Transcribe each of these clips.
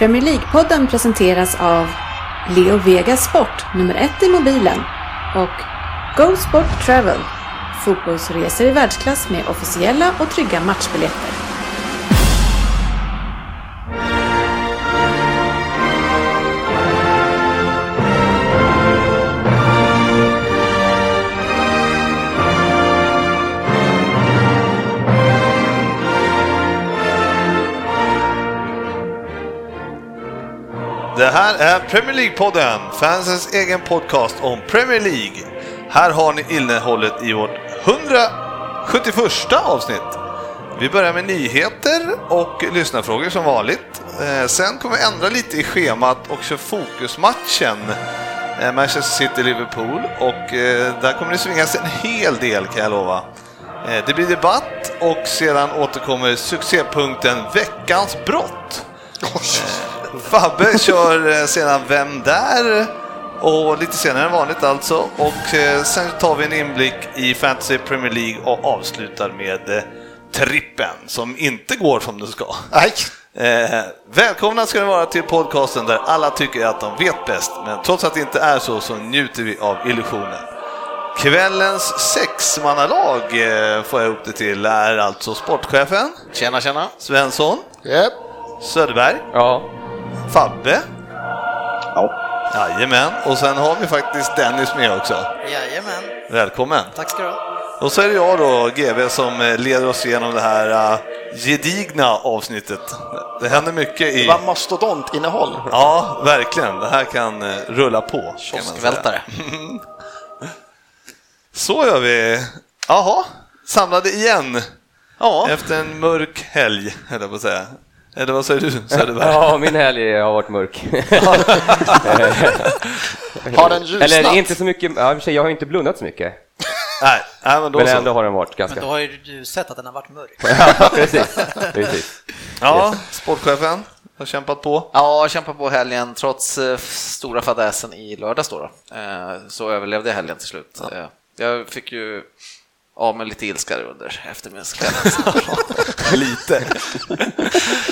Premier League-podden presenteras av Leo Vegas Sport, nummer ett i mobilen och Go Sport Travel, fotbollsresor i världsklass med officiella och trygga matchbiljetter. Det här är Premier League-podden, fansens egen podcast om Premier League. Här har ni innehållet i vårt 171 avsnitt. Vi börjar med nyheter och lyssnarfrågor som vanligt. Eh, sen kommer vi ändra lite i schemat och köra fokusmatchen eh, Manchester City-Liverpool och eh, där kommer det svingas en hel del kan jag lova. Det blir debatt och sedan återkommer succépunkten Veckans brott. Fabbe kör eh, sedan Vem där? Och lite senare än vanligt alltså. Och eh, sen tar vi en inblick i Fantasy Premier League och avslutar med eh, trippen som inte går som den ska. Nej. Eh, välkomna ska ni vara till podcasten där alla tycker att de vet bäst, men trots att det inte är så så njuter vi av illusionen. Kvällens sexmannalag eh, får jag ihop det till är alltså sportchefen Tjena, tjena. Svensson, Yep. Söderberg, Ja, Fabbe, Ja. jajamän, och sen har vi faktiskt Dennis med också. Jajamän, Välkommen! tack ska du ha. Och så är det jag då, GV, som eh, leder oss igenom det här uh, gedigna avsnittet. Det händer mycket i... Det var mastodontinnehåll. Ja, verkligen. Det här kan eh, rulla på. kan man säga. Kioskvältare. Så gör vi. Jaha, samlade igen Ja, efter en mörk helg, höll jag på att säga. Eller vad säger du Söderberg? ja, min helg har varit mörk. Har den ljusnat? Eller inte så mycket, ja, jag har inte blundat så mycket. Nej, nej, men då Men så. ändå har den varit Men ganska... då har ju du sett att den har varit mörk. Ja, precis. precis. Ja, sportchefen har kämpat på. ja jag kämpade på helgen trots eh, stora fadäsen i lördags då, då. Eh, så överlevde jag helgen till slut. Eh, jag fick ju av med lite ilska under eftermiddagskvällen. Lite.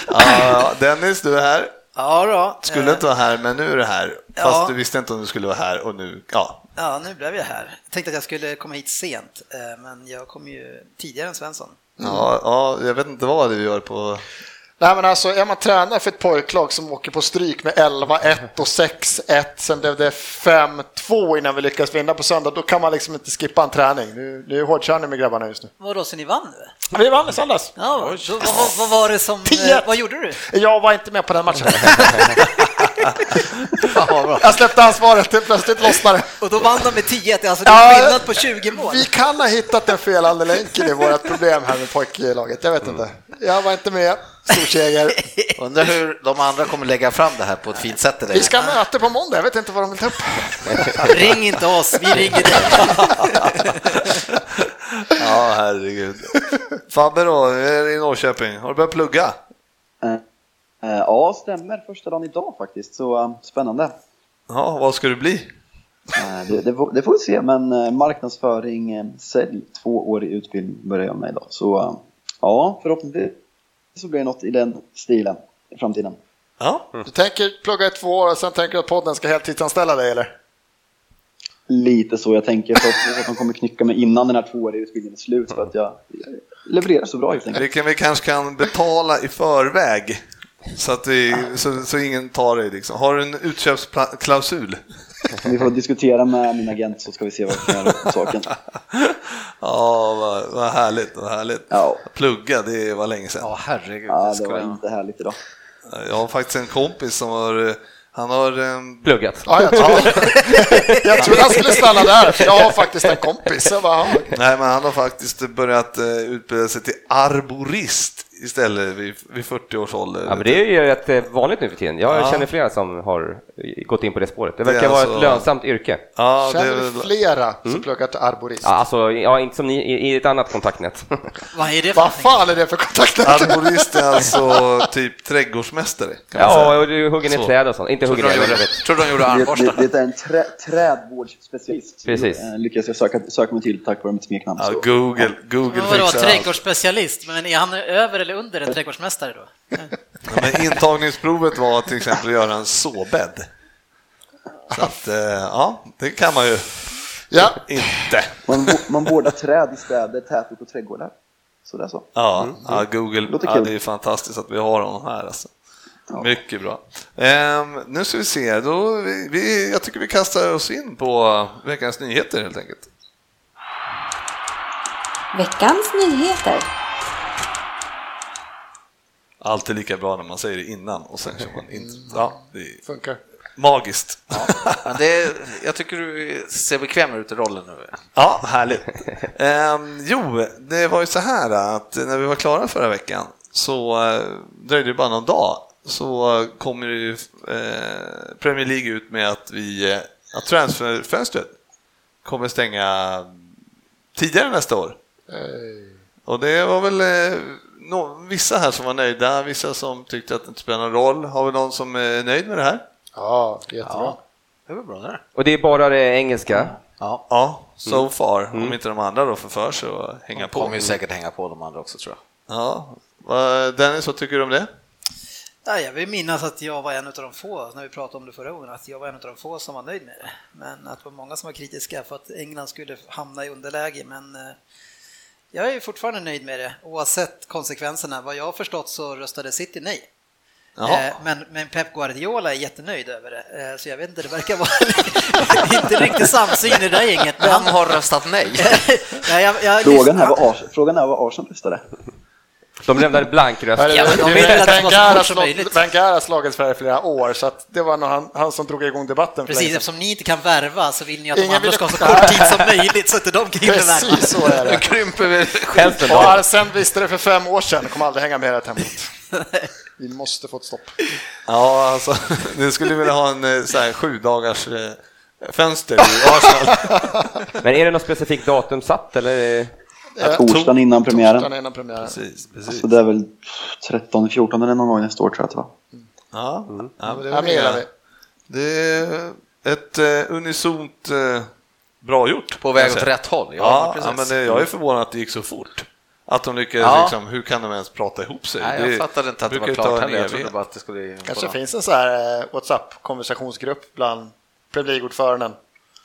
ja, Dennis, du är här. Ja då. Skulle inte vara här, men nu är du här. Ja. Fast du visste inte om du skulle vara här och nu, ja. Ja, nu blev jag här. Jag tänkte att jag skulle komma hit sent, eh, men jag kom ju tidigare än Svensson. Ja, ja, jag vet inte vad du gör på... Nej men alltså är man tränare för ett pojklag som åker på stryk med 11-1 och 6-1, sen blev det 5-2 innan vi lyckades vinna på söndag, då kan man liksom inte skippa en träning. Nu, nu är hårdkörning med grabbarna just nu. Vadå, så ni vann nu? Vi vann i söndags. Ja, vad, vad, var det som... 10-1. Eh, vad gjorde du? Jag var inte med på den matchen. Jag släppte ansvaret, plötsligt lossnade. Och då vann de med 10-1, alltså det är skillnad på 20 mål. Vi kan ha hittat den felande länken i vårt problem här med pojklaget, jag vet inte. Jag var inte med, stor seger. Undrar hur de andra kommer lägga fram det här på ett fint sätt dig. Vi ska möta på måndag, jag vet inte vad de vill ta upp. Ring inte oss, vi ringer dig. Ja, herregud. Fabbe då, är i Norrköping. Har du börjat plugga? Eh, ja, stämmer. Första dagen idag faktiskt, så eh, spännande. Ja, vad ska du bli? Eh, det, det, får, det får vi se, men marknadsföring, sälj, tvåårig utbildning börjar jag med idag. Så ja, förhoppningsvis så blir det något i den stilen i framtiden. Ja, Du tänker plugga i två år och sen tänker du att podden ska heltidsanställa dig eller? Lite så jag tänker, för att, de kommer knycka mig innan den här tvååriga utbildningen är slut för att jag jag levererar så bra helt enkelt. det kan vi kanske kan betala i förväg. Så att vi, så, så ingen tar dig liksom. Har du en utköpsklausul? Vi får diskutera med min agent så ska vi se vad vi kan göra på saken. Ja, vad, vad härligt, vad härligt. Ja. Plugga, det var länge sedan. Ja, herregud. Ja, det det ska var jag- inte härligt idag. Jag har faktiskt en kompis som har, han har ehm, Pluggat. Ja, jag trodde, jag trodde han skulle stanna där. Jag har faktiskt en kompis. Bara. Nej, men han har faktiskt börjat eh, utbilda sig till arborist istället vid, vid 40 års ålder. Ja, men det är ju rätt eh, vanligt nu för tiden. Jag Ja. känner flera som har gått in på det spåret. Det Det verkar vara alltså- ett lönsamt yrke. Ja, det Känner väl- flera som pluggar till arborist? Ja, alltså, ja, inte som ni i, i ett annat kontaktnät. Vad är det för Vad fan är det för kontaktnät? Arborist är alltså typ trädgårdsmästare. Kan man ja, säga. och du hugger ner träd och sånt. Inte hugger Tror ner, jag vet. tror du de gjorde Det, armborstar? det, det är en trä, trädvårdsspecialist. Precis. Eh, lyckades jag söka, söka mig till tack vare mitt smeknamn. Ja, Google, Google Men vadå, trädgårdsspecialist? Men är han över eller under en trädgårdsmästare då? Men intagningsprovet var till exempel att göra en såbädd. Så att, eh, ja, det kan man ju Ja, inte. Man, man vårdar träd i städer, tätort och trädgårdar. Så det är så. Ja, ja Google, Låter ja, kul. det är fantastiskt att vi har honom här. Alltså. Ja. Mycket bra. Ehm, nu ska vi se, då, vi, vi, jag tycker vi kastar oss in på veckans nyheter helt enkelt. Veckans nyheter. Alltid lika bra när man säger det innan och sen kör man in. Ja, det är funkar. magiskt. Men det, jag tycker du ser bekväm ut i rollen nu. Ja, härligt. Ehm, jo, det var ju så här att när vi var klara förra veckan så eh, dröjde det bara någon dag så kommer ju eh, Premier League ut med att vi eh, att transferfönstret kommer stänga tidigare nästa år. Och det var väl eh, nå- vissa här som var nöjda, vissa som tyckte att det inte spelar någon roll. Har vi någon som är nöjd med det här? Ja, jättebra. Ja, det var bra det. Och det är bara det engelska. Ja, Ja, so far. Om inte de andra då får för sig att hänga på. kommer ju säkert hänga på de andra också tror jag. Ja, vad- Dennis, vad tycker du om det? Nej, jag vill minnas att jag var en av de få, när vi pratade om det förra gången, att jag var en av de få som var nöjd med det. Men att det var många som var kritiska för att England skulle hamna i underläge. Men eh, jag är fortfarande nöjd med det, oavsett konsekvenserna. Vad jag har förstått så röstade City nej. Eh, Men, men Pep Guardiola är jättenöjd över det, Eh, så jag vet inte, det verkar vara inte riktigt samsyn i det där gänget. Men Vem han, har röstat nej? Nej, jag, jag, Frågan här var Ars- frågan är vad Arsenal röstade. De lämnade blank röst. Ja, de det Wenger har. Wenger har slagit Sverige i flera år, så att det var nog han, han som drog igång debatten. för Precis, eftersom ni inte kan värva så vill ni att de Ingen andra vill- ska ha så kort tid som möjligt så att de kan hinna värva. Precis så är Nu det. krymper vi Och dag. Arsene visste det för fem år sedan, kommer aldrig hänga med i det här tempot. Vi måste få ett stopp. Ja, alltså, ni skulle vilja ha en eh, så här, sju dagars eh, fönster i Arsenal. Men är det något specifikt datum satt eller? Torsdagen innan premiären. Torsdagen innan premiären. Precis, precis. Så det är väl 13-14 eller någon gång nästa år tror jag att det var. Ja, ja, men det, Ja, var vi. det är ett eh, unisont eh, bra gjort. på väg åt rätt håll. Ja, Ja, precis. ja, men eh, jag är förvånad att det gick så fort. Att de lyckades, Ja. liksom, hur kan de ens prata ihop sig? Nej, jag fattade inte att det var klart heller. Jag trodde bara att det skulle... Kanske finns en så här eh, WhatsApp-konversationsgrupp bland Premier League-ordföranden.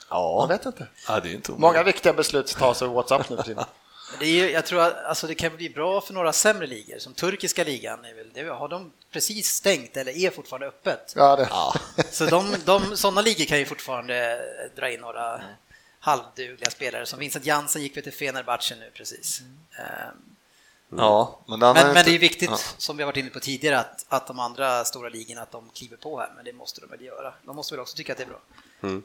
Ja, vet inte. ja, det är inte. Många viktiga beslut tas över WhatsApp nu för tiden. Det är jag tror att alltså det kan bli bra för några sämre ligor, som turkiska ligan. Är väl, det har de precis stängt eller är fortfarande öppet. Ja, det. Så de, de, sådana ligor kan ju fortfarande dra in några halvdugliga spelare. Som Vincent Jansen gick väl till Fenerbahce nu precis. Ehm, Ja, men, Men, men inte- det är viktigt, Ja. som vi har varit inne på tidigare, att, att de andra stora ligorna att de kliver på här, men det måste de väl göra. De måste väl också tycka att det är bra. Ja.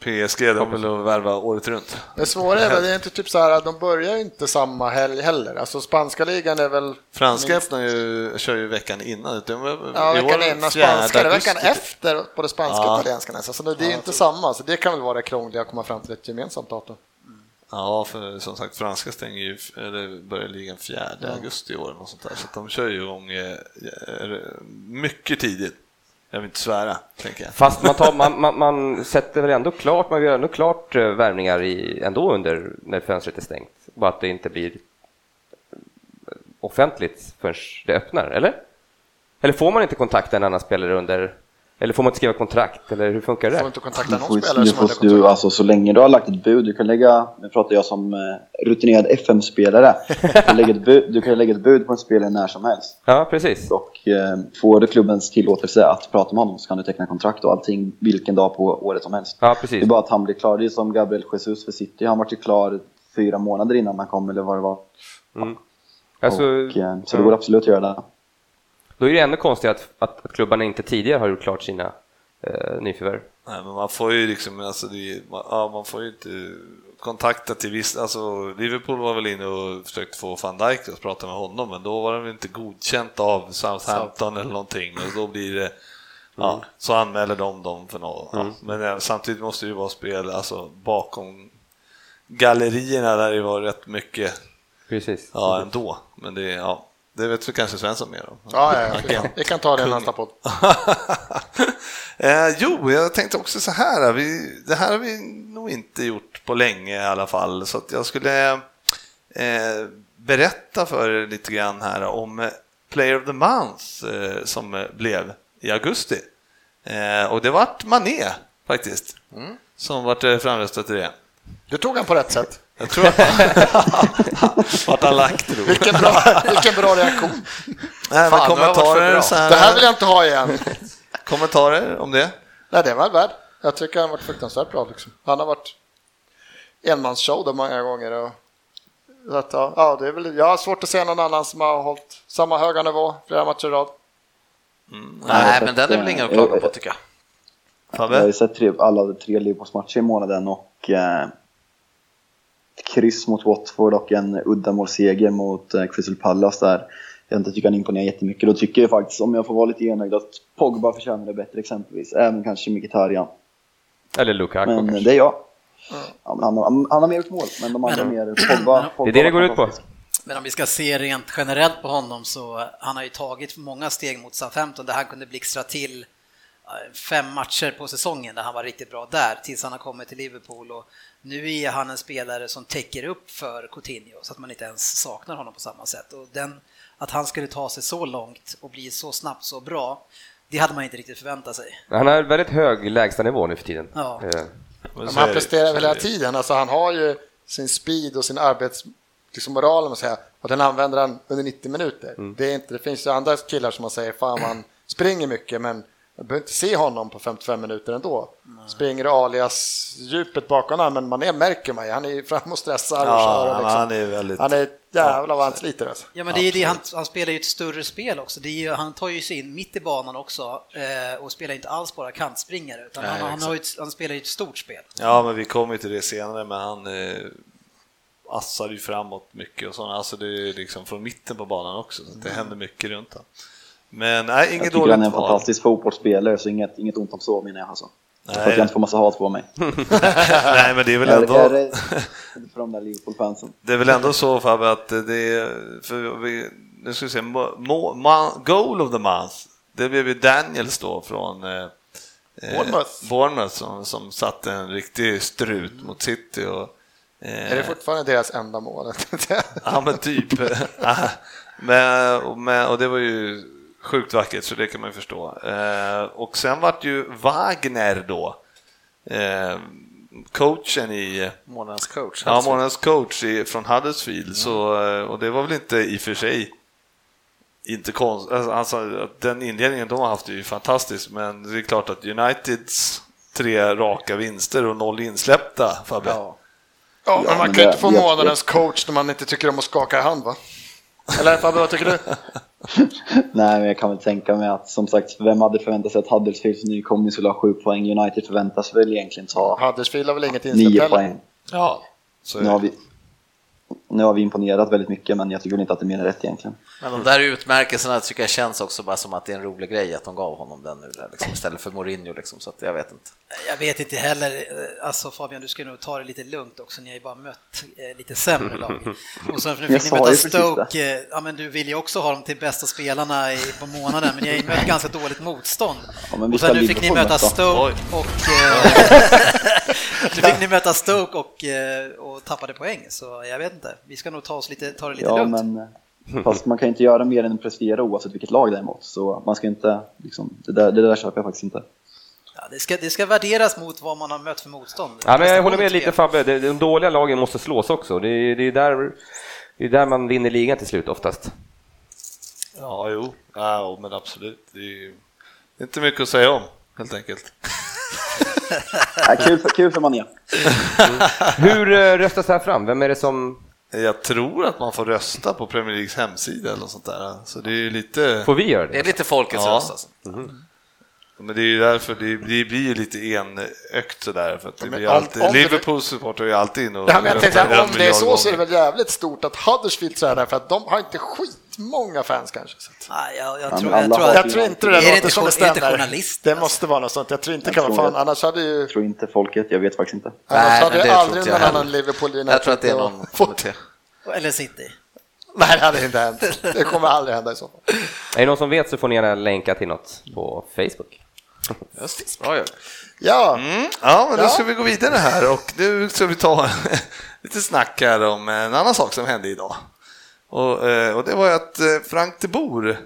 PSG, de vill värva året runt. Det svåra är väl, det är inte typ så här, de börjar ju inte samma helg heller. Alltså spanska ligan är väl... Franska öppnar ju, kör ju veckan innan. Det var- Ja, veckan innan spanska, det är veckan efter både spanska och Ja. italienska nästan. Så det är inte samma, så det kan väl vara det krångliga att komma fram till ett gemensamt datum. Ja, för som sagt, franska stänger ju, eller börjar ligan 4 augusti i år och sånt där, så att de kör ju igång eh, eh, mycket tidigt. Jag vill inte svära, tänker jag. Fast man, tar, man, man, man sätter väl ändå klart, man gör ändå klart eh, värvningar i, ändå under när fönstret är stängt. Bara att det inte blir eh, offentligt förrän det öppnar, eller? Eller får man inte kontakta en annan spelare under, eller får man inte skriva kontrakt, eller hur funkar Får det? inte kontakta Du någon får, spelare du, som får, du, kontrakt. alltså, så länge du har lagt ett bud, du kan lägga, nu pratar jag som eh, rutinerad FM-spelare, du, kan lägga ett bud- du kan lägga ett bud på en spelare när som helst. Ja, precis. Och eh, får du klubbens tillåtelse att prata med honom så kan du teckna kontrakt och allting vilken dag på året som helst. Ja, Det precis. är bara att han blir klar. Det är som Gabriel Jesus för City. Han var ju klar fyra månader innan han kom eller vad det var. Alltså, och, eh, så det går absolut att göra det. Då är det ännu konstigt att, att, att klubbarna inte tidigare har gjort klart sina eh, nyförvärv. Nej, men man får ju liksom, alltså det, man, ja, man får ju inte kontakta till viss, alltså Liverpool var väl inne och försökte få van Dijk att prata med honom, men då var väl inte godkänt av Southampton eller någonting och då blir det Ja, så anmäler de dem för något. Ja. Men eh, samtidigt måste det ju vara spel alltså, bakom gallerierna där det var rätt mycket Precis. ja, ändå. Men det, ja, det vet kanske Svensson mer om. Ja, ja, ja, vi kan- ta det i nästa podd. eh, jo, jag tänkte också så här. Vi, det här har vi nog inte gjort på länge i alla fall. Så att jag skulle eh, berätta för er lite grann här om Player of the Month eh, som eh, blev i augusti. Eh, och det vart Mané faktiskt, som vart eh, framröstad till det. Du tog han på rätt sätt. Jag tror att vart han lagt tror. Vilken bra, vilken bra reaktion. Nej, Fan, kommentarer, bra. så här, Det här vill jag inte ha igen. kommentarer om det? Nej, det var värd. Jag tycker han har varit fruktansvärt bra. Liksom. Han har varit enmansshow då många gånger. Och, att, ja, det är väl, jag har svårt att se någon annan som har hållit samma höga nivå flera matcher i rad. Nej, men den är väl ingen att klaga på tycker jag. Jag har Fabbe? ju sett tre, alla tre Liverpools-matcher i månaden och eh, kryss mot Watford och en uddamålsseger mot eh, Crystal Palace där jag inte tycker han imponerar jättemycket. Då tycker jag faktiskt, om jag får vara lite enögd, att Pogba förtjänar det bättre exempelvis. Även kanske Mkhitaryan. Eller Lukaku Men kanske. det är jag. Ja, men han, har- han har mer gjort mål, men de andra Men- mer Pogba. Det Pogba är det det går ut på. Men om vi ska se rent generellt på honom så han har ju tagit många steg mot Southampton där han kunde blixtra till eh, fem matcher på säsongen där han var riktigt bra där tills han har kommit till Liverpool och nu är han en spelare som täcker upp för Coutinho så att man inte ens saknar honom på samma sätt och den, att han skulle ta sig så långt och bli så snabbt så bra det hade man inte riktigt förväntat sig. Han har väldigt hög lägstanivå nu för tiden. Ja. Eh, Men han presterar väl hela tiden. Alltså, han har ju sin speed och sin arbetsmoral liksom moral, om man säger, och den använder han under 90 minuter. Det, är inte, det finns ju andra killar som man säger, fan man springer mycket men man behöver inte se honom på 55 minuter ändå. Springer i alias djupet bakom honom, men man är, märker man ju, han är fram och stressar och Ja, kör. Och liksom. han är väldigt... Han är jävlar vad han sliter alltså. Ja men det är det, han, han spelar ju ett större spel också. Det är ju, han tar ju sig in mitt i banan också eh, och spelar inte alls bara kantspringare utan Nej, han, han, har ju exakt. ett, han spelar ju ett stort spel. Ja, men vi kommer ju till det senare, men han eh, assar ju framåt mycket och sånt. Alltså det är liksom från mitten på banan också, så det händer mycket runt honom. Men nej, Jag inget tycker han är en dåligt val. fantastisk fotbollsspelare, så inget, inget ont om så menar jag alltså. Nej. För att jag inte får massa hat på mig. nej, men det är väl Jag är ändå... för de där Liverpool-fansen. Det är väl ändå så Fabbe att det är, för vi, nu ska vi se, mo, mo, ma- goal of the month, det blev ju Daniels då från eh, eh, Bournemouth. Bournemouth som, som satte en riktig strut mot City. Och, eh, Är det fortfarande deras enda mål? Ja men typ. men, och, men, och det var ju sjukt vackert så det kan man ju förstå. Eh, och sen vart ju Wagner då, eh, coachen i Månadens coach. Ja, månadens coach i, från Huddersfield, så, eh, och det var väl inte i och för sig inte konstigt, alltså, den inledningen de har haft är ju fantastisk, men det är klart att Uniteds tre raka vinster och noll insläppta, Fabbe. Ja. Ja, men man kan ju inte få månadens coach när man inte tycker om att skaka hand va? Eller Fabbe, vad tycker du? Nej, men jag kan väl tänka mig att som sagt, vem hade förväntat sig att Huddersfields nykomling skulle ha sju poäng? United förväntas väl egentligen ta Huddersfield har väl inget insläppt nio heller? poäng. Ja, så Nu har, vi, nu har vi imponerat väldigt mycket, men jag tycker väl inte att det är mer rätt egentligen. Men de där utmärkelserna tycker jag känns också bara som att det är en rolig grej att de gav honom den nu där, liksom, istället för Mourinho liksom, så att jag vet inte. Jag vet inte heller, eh, alltså Fabian du ska nog ta det lite lugnt också, ni har ju bara mött eh, lite sämre lag. Och sen nu fick ni möta Stoke, eh, ja men du vill ju också ha dem till bästa spelarna i, på månaden, men ni har ju mött ganska dåligt motstånd. Ja, men och sen nu fick ni möta. Stoke och... Eh, nu fick ni möta Stoke och, eh, och tappade poäng, så jag vet inte. Vi ska nog ta, oss lite, ta det lite Ja, lugnt. men eh, fast man kan inte göra mer än prestera oavsett vilket lag det är emot. Så man ska inte, liksom, det, där, det där köper jag faktiskt inte. Ja, det, ska, det ska värderas mot vad man har mött för motstånd. Ja, men jag håller med lite Fabbe, de dåliga lagen måste slås också. Det är, det är, där, det är där man vinner ligan till slut oftast. Ja, jo, ja, men absolut. Det är ju det är inte mycket att säga om, helt enkelt. Ja, kul, för, kul för Mané. Hur eh, röstas det här fram? Vem är det som... Jag tror att man får rösta på Premier Leagues hemsida eller något sånt där. Så det är lite... Får vi göra Det det? är lite folkets Ja. röst alltså. Men det är ju därför det, det blir ju lite enögt sådär. För att det blir om- alltid, om det- Liverpools supporter är ju alltid inne och Ja, men jag tänkte, om det är så miljard så är det gånger. väl jävligt stort att Huddersfield så är där för att de har inte skitmånga fans kanske. Så. Nej, jag, jag, tror, jag tror. Jag tror inte det det låter inte som det stämmer. journalist, Det alltså? måste vara något sånt. Jag tror inte Jag kan vara tror fan. Annars hade ju Jag tror inte folket, jag vet faktiskt inte. annars hade ju det aldrig någon annan. Liverpool Jag tror att det är någon kommitté. Eller City. Nej, det hade inte hänt. Det kommer aldrig hända i så fall. Är det någon som vet så får ni gärna länka till något på Facebook. Just, bra. Ja, Mm, ja, men då Ja. ska vi gå vidare här och nu ska vi ta lite snack här om en annan sak som hände idag. Och, eh, och det var ju att eh, Frank de Boer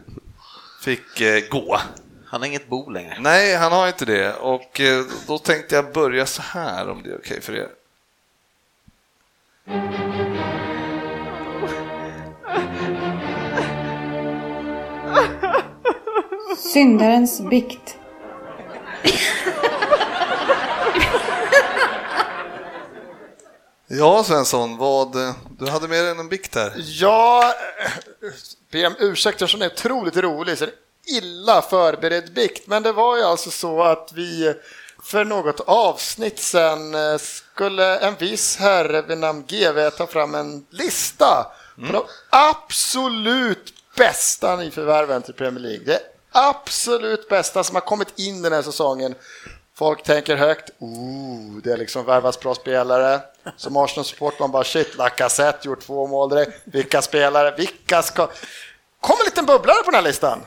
fick eh, gå. Han har inget bo längre. Nej, han har inte det. Och då tänkte jag börja så här om det är okej för er. Syndarens bikt. Ja, Svensson, vad, du hade med dig en bikt här. Ja, be om ursäkt eftersom den är otroligt rolig. Så illa förberedd bikt. Men det var ju alltså så att vi för något avsnitt sen eh, skulle en viss herre vid namn GV ta fram en lista på de absolut bästa nyförvärven till Premier League. Det absolut bästa som har kommit in den här säsongen. Folk tänker högt. Ooh, det är liksom värvas bra spelare. Som Arsenal-support man bara shit, Lacazette gjort två mål direkt. Vilka spelare, vilka ska... Kom en liten bubblare på den här listan.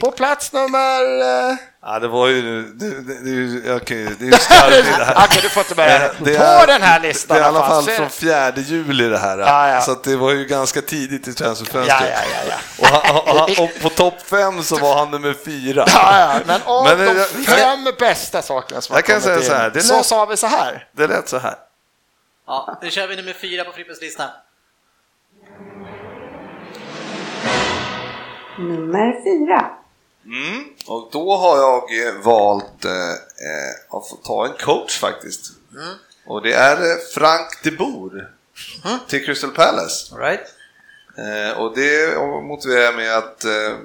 På plats nummer... Eh... Ja, det var ju... Det, det, det, är ju- okej, det är ju skarpt det här. Du får inte börja. Eh, På den här listan Det är i alla fall från 4 juli det här. Ja, ja. Så det var ju ganska tidigt i transferfönstret. Ja. Och, han, och, han, och på topp 5 så var han nummer 4. Ja, ja, men av Men, de eh, fem bästa sakerna som Jag har kan kommit säga in, så här, det så sa vi så här. Det lät så här. Ja, nu kör vi nummer fyra på Frippes lista. Nummer fyra. Mm. Och då har jag eh, valt eh, eh, att få ta en coach faktiskt. Och det är eh, Frank de Boer till Crystal Palace. All right. Eh, och det motiverar jag med att eh,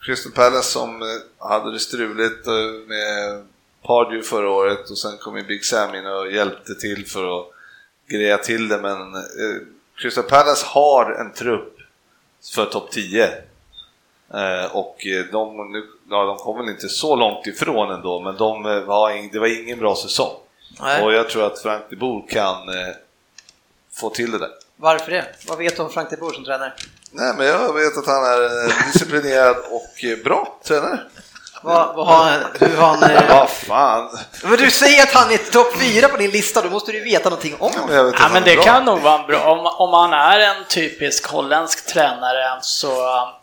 Crystal Palace som eh, hade det struligt eh, med Pardew förra året och sen kom ju Big Sam in och hjälpte till för att greja till det men eh, Crystal Palace har en trupp för topp 10. Eh, och eh, de, nu, ja, de kom väl inte så långt ifrån ändå men de eh, var det var ingen bra säsong. Nej. Och jag tror att Frank de Boer kan eh, få till det där. Varför det? Vad vet du om Frank de Boer som tränare? Nej, men jag vet att han är disciplinerad och bra tränare. Vad, vad har han, hur har han... eh, Vad fan. Men du säger att han är topp fyra på din lista, då måste du ju veta någonting om Ja, honom. Ja, han men det bra. kan nog vara bra, om, om han är en typisk holländsk tränare så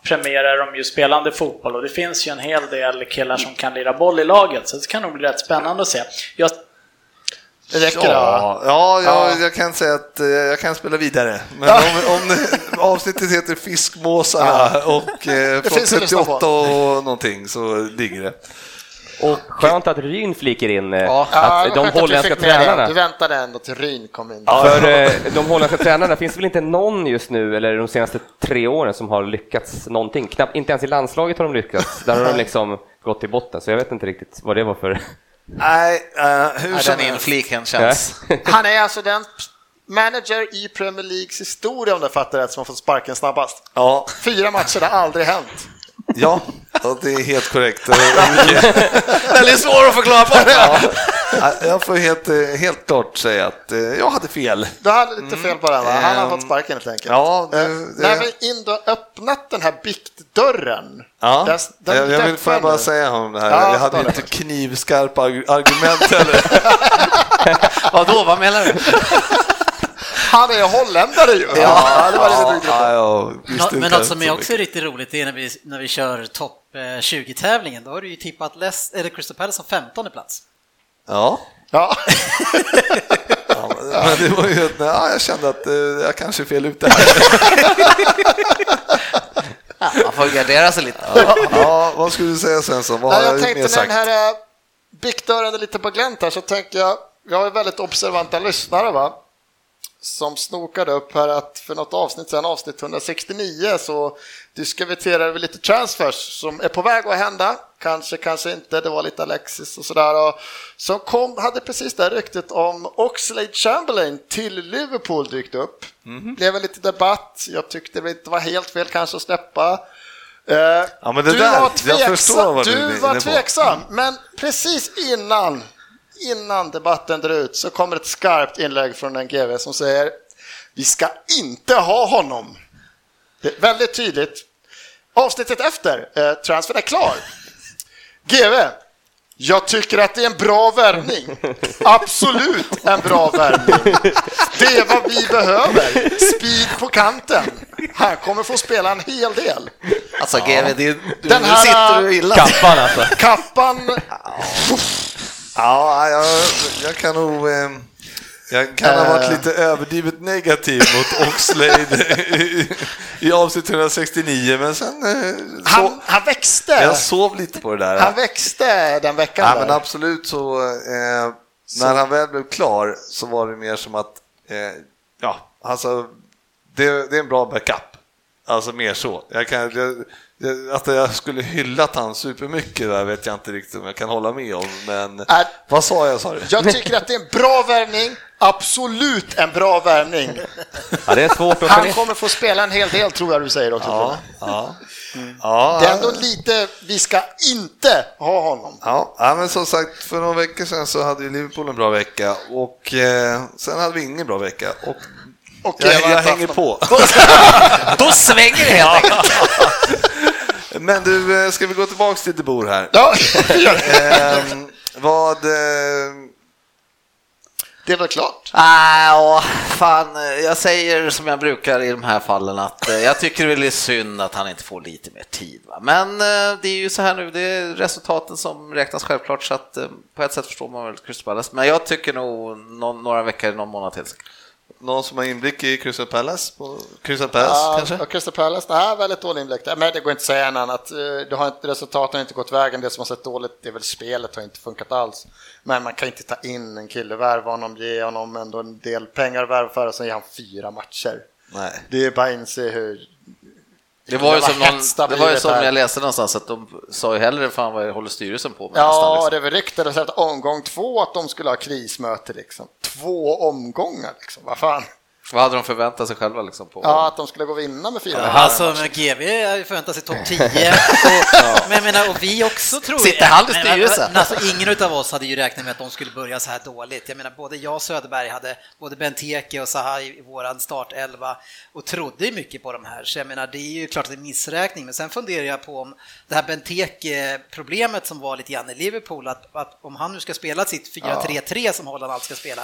premierar de ju spelande fotboll och det finns ju en hel del killar som kan lira boll i laget så det kan nog bli rätt spännande att se. Jag, Det räcker då. Ja, ja, jag, Ja. jag kan säga att eh, jag kan spela vidare. Men om, om avsnittet heter Fiskmåsarna och eh, från finns att lyssna på. 38 och någonting så ligger det. Och skönt att Ryn flickar in eh, Ja. Ja, att de att holländska det. tränarna Du väntade ändå till Ryn kom in. För eh, de holländska tränarna finns det väl inte någon just nu, eller de senaste tre åren, som har lyckats någonting. Knappt, inte ens i landslaget har de lyckats. Där har de liksom gått till botten, så jag vet inte riktigt vad det var för... Nej, uh, hur Hur som den infliken känns. Han är alltså den manager i Premier Leagues historia, om du fattar rätt, som har fått sparken snabbast. Ja, Fyra matcher, det har aldrig hänt. ja, det är helt korrekt. Väldigt svår att förklara på. Ja, jag får helt, eh, helt klart säga att eh, jag hade fel. Du hade lite fel på den, va? Han har Ehm, fått sparken helt enkelt. ja, det- det- När vi in då öppnat den här biktdörren. Ja, den- den jag, jag vill får jag bara säga om det här. Ja, jag hade ju inte knivskarpa arg- argument heller. Vadå, vad menar du? Han är holländare ju! Ja, det var lite drygt. ja, inte Men något som är också riktigt roligt är när vi, när vi kör topp eh, 20-tävlingen. Då har du ju tippat Les, eller Crystal Palace som 15 plats. Ja, Ja. ja, men men det var ju, ja, jag kände att eh, jag kanske är fel ute här. Man får gardera sig lite. Ja, vad skulle du säga Svensson? Vad har Nej, jag, jag tänkte när sagt? den här eh, biktdörren är lite på glänt här så tänker jag, vi har ju väldigt observanta lyssnare va? Som snokade upp här att för något avsnitt sedan, avsnitt 169, så diskuterade vi lite transfers som är på väg att hända. Kanske, kanske inte, det var lite Alexis och sådär. Och som kom, hade precis det ryktet om Oxlade Chamberlain till Liverpool dykt upp. Mhm. Blev en liten debatt, jag tyckte det inte var helt fel kanske att släppa. Eh, Ja, men det du där, var tveksam, du du var tveksam, men precis innan, innan debatten drar ut så kommer ett skarpt inlägg från en GV som säger vi ska inte ha honom. Väldigt tydligt. Avsnittet efter, eh, transfern är klar. GV, jag tycker att det är en bra värvning. Absolut en bra värvning. Det är vad vi behöver. Speed på kanten. Han kommer få spela en hel del. Alltså GW, det, du, Den här- sitter du illa. Kappan alltså. Kappan, Ja, jag, jag kan nog... Eh, jag kan ha varit lite överdrivet negativ mot Oxlade i, i avsnitt 169, men sen... Eh, han, så, han växte. jag sov lite på det där. Han växte den veckan. Ja, där. men absolut så, eh, när han väl blev klar så var det mer som att, eh, ja, alltså, det, det är en bra backup. Alltså mer så. Jag kan, jag, att jag skulle hyllat han supermycket där vet jag inte riktigt om jag kan hålla med om, men Äh, vad sa jag sa du? Jag tycker att det är en bra värvning. Absolut en bra värvning. Ja, det är svårt att Han kommer få spela en hel del tror jag du säger också. Ja, ja. Ja, Det är ändå lite, vi ska inte ha honom. Ja, ja, men som sagt, för några veckor sedan så hade ju Liverpool en bra vecka och eh, sen hade vi ingen bra vecka. Och Och jag, jag hänger på. Då svänger det helt enkelt. Men du, eh, ska vi gå tillbaka till De Boer här? Ja, det det. Ehm, vad... Eh, det är väl klart. Ah, fan, jag säger som jag brukar i de här fallen att eh, jag tycker det är synd att han inte får lite mer tid. Va? Men eh, det är ju så här nu, det är resultaten som räknas självklart så att eh, på ett sätt förstår man väl Crystal. Men jag tycker nog någon, några veckor, någon månad till. Någon som har inblick i Crystal Palace? På Crystal Palace Ja, kanske? Crystal Palace, nej, väldigt dålig inblick. Men det går inte att säga annat. Eh, Det har inte, resultaten har inte gått vägen. Det som har sett dåligt, det är väl spelet har inte funkat alls. Men man kan inte ta in en kille, värva honom, ge honom ändå en del pengar, värva för och sen ge han fyra matcher. Nej. Det är bara att inse hur... Det var ju som, någon, det var ju som jag läste någonstans att de sa ju hellre fan vad håller styrelsen på med Ja, nästan, liksom. det var ryktades att omgång två att de skulle ha krismöte liksom. Två omgånger liksom, vad fan. Vad hade de förväntat sig själva liksom på? Ja, att de skulle gå och vinna med fyra Alltså, matcher. men GV förväntar sig topp 10. Och, men jag menar, och vi också tror. Sitter han i Men- styrelsen? Men, alltså, ingen av oss hade ju räknat med att de skulle börja så här dåligt. Jag menar, både jag och Söderberg hade både Benteke och Zaha i våran startelva och trodde mycket på de här. Så jag menar, det är ju klart att det är missräkning. Men sen funderar jag på om det här Benteke-problemet som var lite grann i Liverpool, att, att om han nu ska spela sitt 4-3-3 som Holland alltid ska spela,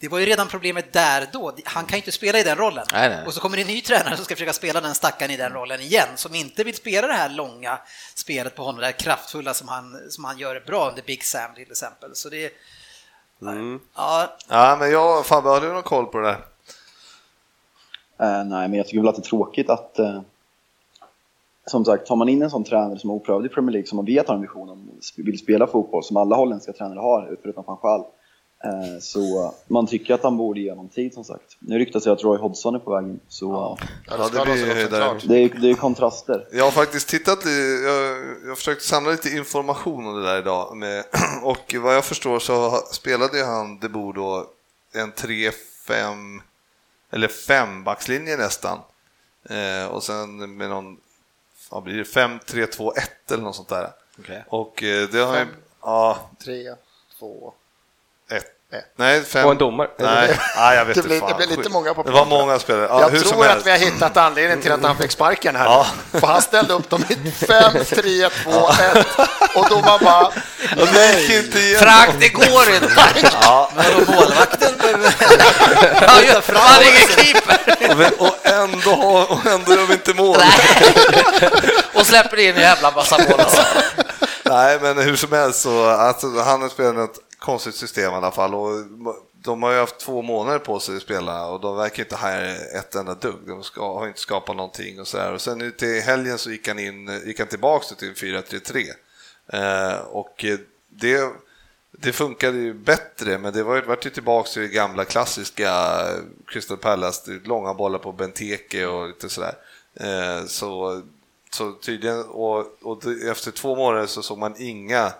det var ju redan problemet där då. Han kan ju inte spela i den rollen. Nej, nej. Och så kommer det en ny tränare som ska försöka spela den stackaren i den rollen igen, som inte vill spela det här långa spelet på honom, det här kraftfulla som han, som han gör bra under Big Sam till exempel. Så det... Ja, Ja, men jag, Fabbe, har du någon koll på det där? Eh, nej, men jag tycker väl att det är tråkigt att eh, som sagt, tar man in en sån tränare som är oprövad i Premier League, som man vet har en vision om vill spela fotboll, som alla holländska tränare har, förutom van eh, Eh, så man tycker att han borde ge honom tid som sagt. Nu ryktas det att Roy Hodgson är på vägen. Så ja. Det, blir. Det, är, det är kontraster. Jag har faktiskt tittat lite, jag, jag försökt samla lite information om det där idag. Med, och vad jag förstår så spelade han Debo då en 3-5, eller 5-backslinje nästan. Eh, och sen med någon, vad blir det, 5-3-2-1 eller något sånt där. Okay. Och eh, det har ju, ja. 3, 2, Nej. Fem. Och en domare. Nej, Nej jag vet det, blir, fan. det blir lite många på Det var många spelare. Ja, jag tror att vi har hittat anledningen till att han fick sparken här. Ja. För han ställde upp dem i 5, 3, 2, 1 och domaren bara... Nej, Frank, det går inte! Ja. Men då målvakten... Han är ingen keeper! Och ändå, och ändå gör vi inte mål. och släpper in en jävla massa mål. Alltså. Nej, men hur som helst så, alltså, han har spelat konstigt system i alla fall och de har ju haft två månader på sig att spela och de verkar inte ha ett enda dugg. De ska, har inte skapat någonting och så här. Och sen nu till helgen så gick han in, gick han tillbaks till 4-3-3 eh, och det det funkade ju bättre, men det var ju, vart ju tillbaka till det gamla klassiska Crystal Palace, långa bollar på Benteke och lite sådär. Eh, så, så tydligen, och, och efter två månader så såg man inga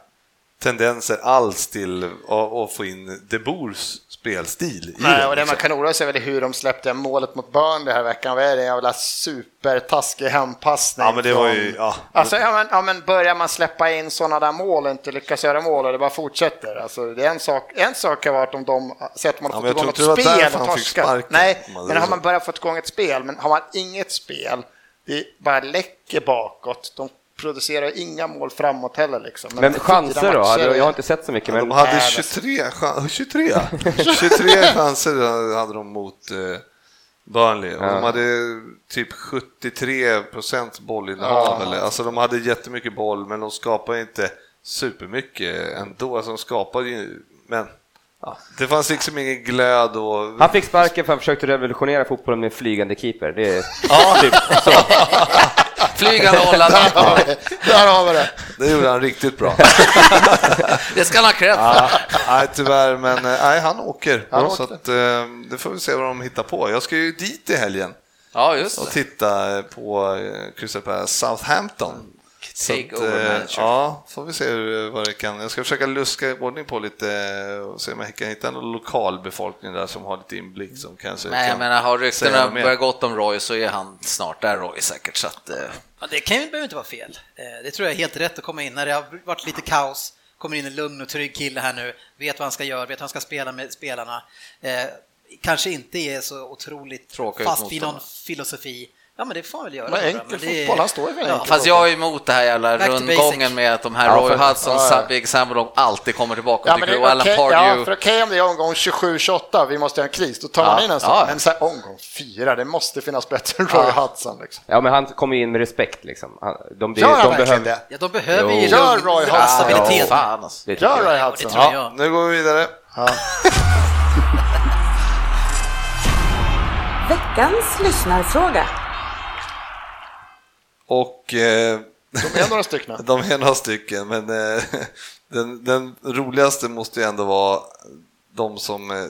tendenser alls till att, få in De Boers spelstil i Nej, och det man liksom. kan oroa sig över är hur de släppte målet mot Burnley den här veckan. Vad är det? En jävla supertaskig hempassning. Ja, men det var ju, ja. Alltså, ja, men, ja, men börjar man släppa in sådana där mål och inte lyckas göra mål och det bara fortsätter. Alltså, det är en sak, en sak har varit om de, sett att man Ja, har men fått igång ett spel och torskat. Nej, men har man börjat få igång ett spel, men har man inget spel, det bara läcker bakåt. De producerar inga mål framåt heller liksom. Men fyra chanser då? matcher Hade- Jag har inte sett så mycket, De men hade Nej, 23, chan- 23, 23 chanser hade de mot, eh, Burnley. Och Ja. de hade typ 73 procent bollinnehav. Alltså de hade jättemycket boll, men de skapade inte supermycket ändå. Alltså de skapade ju, men ja, det fanns liksom ingen glöd och... Han fick sparken för att han försökte revolutionera fotbollen med flygande keeper. Det är Ja, typ så. Flygande holländare. Där har vi det. Där har vi det. det gjorde han riktigt bra. Det ska han ha cred för. nej, tyvärr, men eh, nej, han åker. Han så åkte. att, eh, det får vi se vad de hittar på. Jag ska ju dit i helgen Ja, just och titta på eh, Crystal Palace Southampton. Så Take att, over eh, manager. Ja, får vi se hur, vad det kan. Jag ska försöka luska i ordning på lite eh, och se om jag kan hitta någon lokalbefolkning där som har lite inblick som kanske Nej, kan menar, har ryktena börjat gått om Roy så är han snart där Roy säkert. Så att, eh, Ja, det kan ju, behöver inte vara fel. Eh, Det tror jag är helt rätt att komma in när det har varit lite kaos. Kommer in en lugn och trygg kille här nu, vet vad han ska göra, vet hur han ska spela med spelarna. Eh, kanske inte är så otroligt Tråkig fast vid motståndare. någon filosofi. Ja, men det får han väl göra. Men enkel det är- fotboll, han står ju för Ja, Fast jag är emot det här jävla rundgången med att de här Ja, Roy för- Hudson, ja, ja. Big Sam och de alltid kommer tillbaka. Ja, men det är okej, Pardew. ja, för okej om det är omgång 27-28, vi måste ha en kris, då tar Ja, man in en sån. ja. Men så här, omgång 4, det måste finnas bättre än Roy Hudson. Liksom. Ja, men han kommer in med respekt liksom. Han, de, de, Gör han de behöver... det? Ja, de behöver Jo. ju Gör Roy och Hodgson. stabilitet. Ja, fan alltså. Gör. Roy Hudson. Ja. Nu går vi vidare. Veckans lyssnarfråga. Och eh, De är några stycken. de är några stycken, men eh, den, den roligaste måste ju ändå vara de som eh,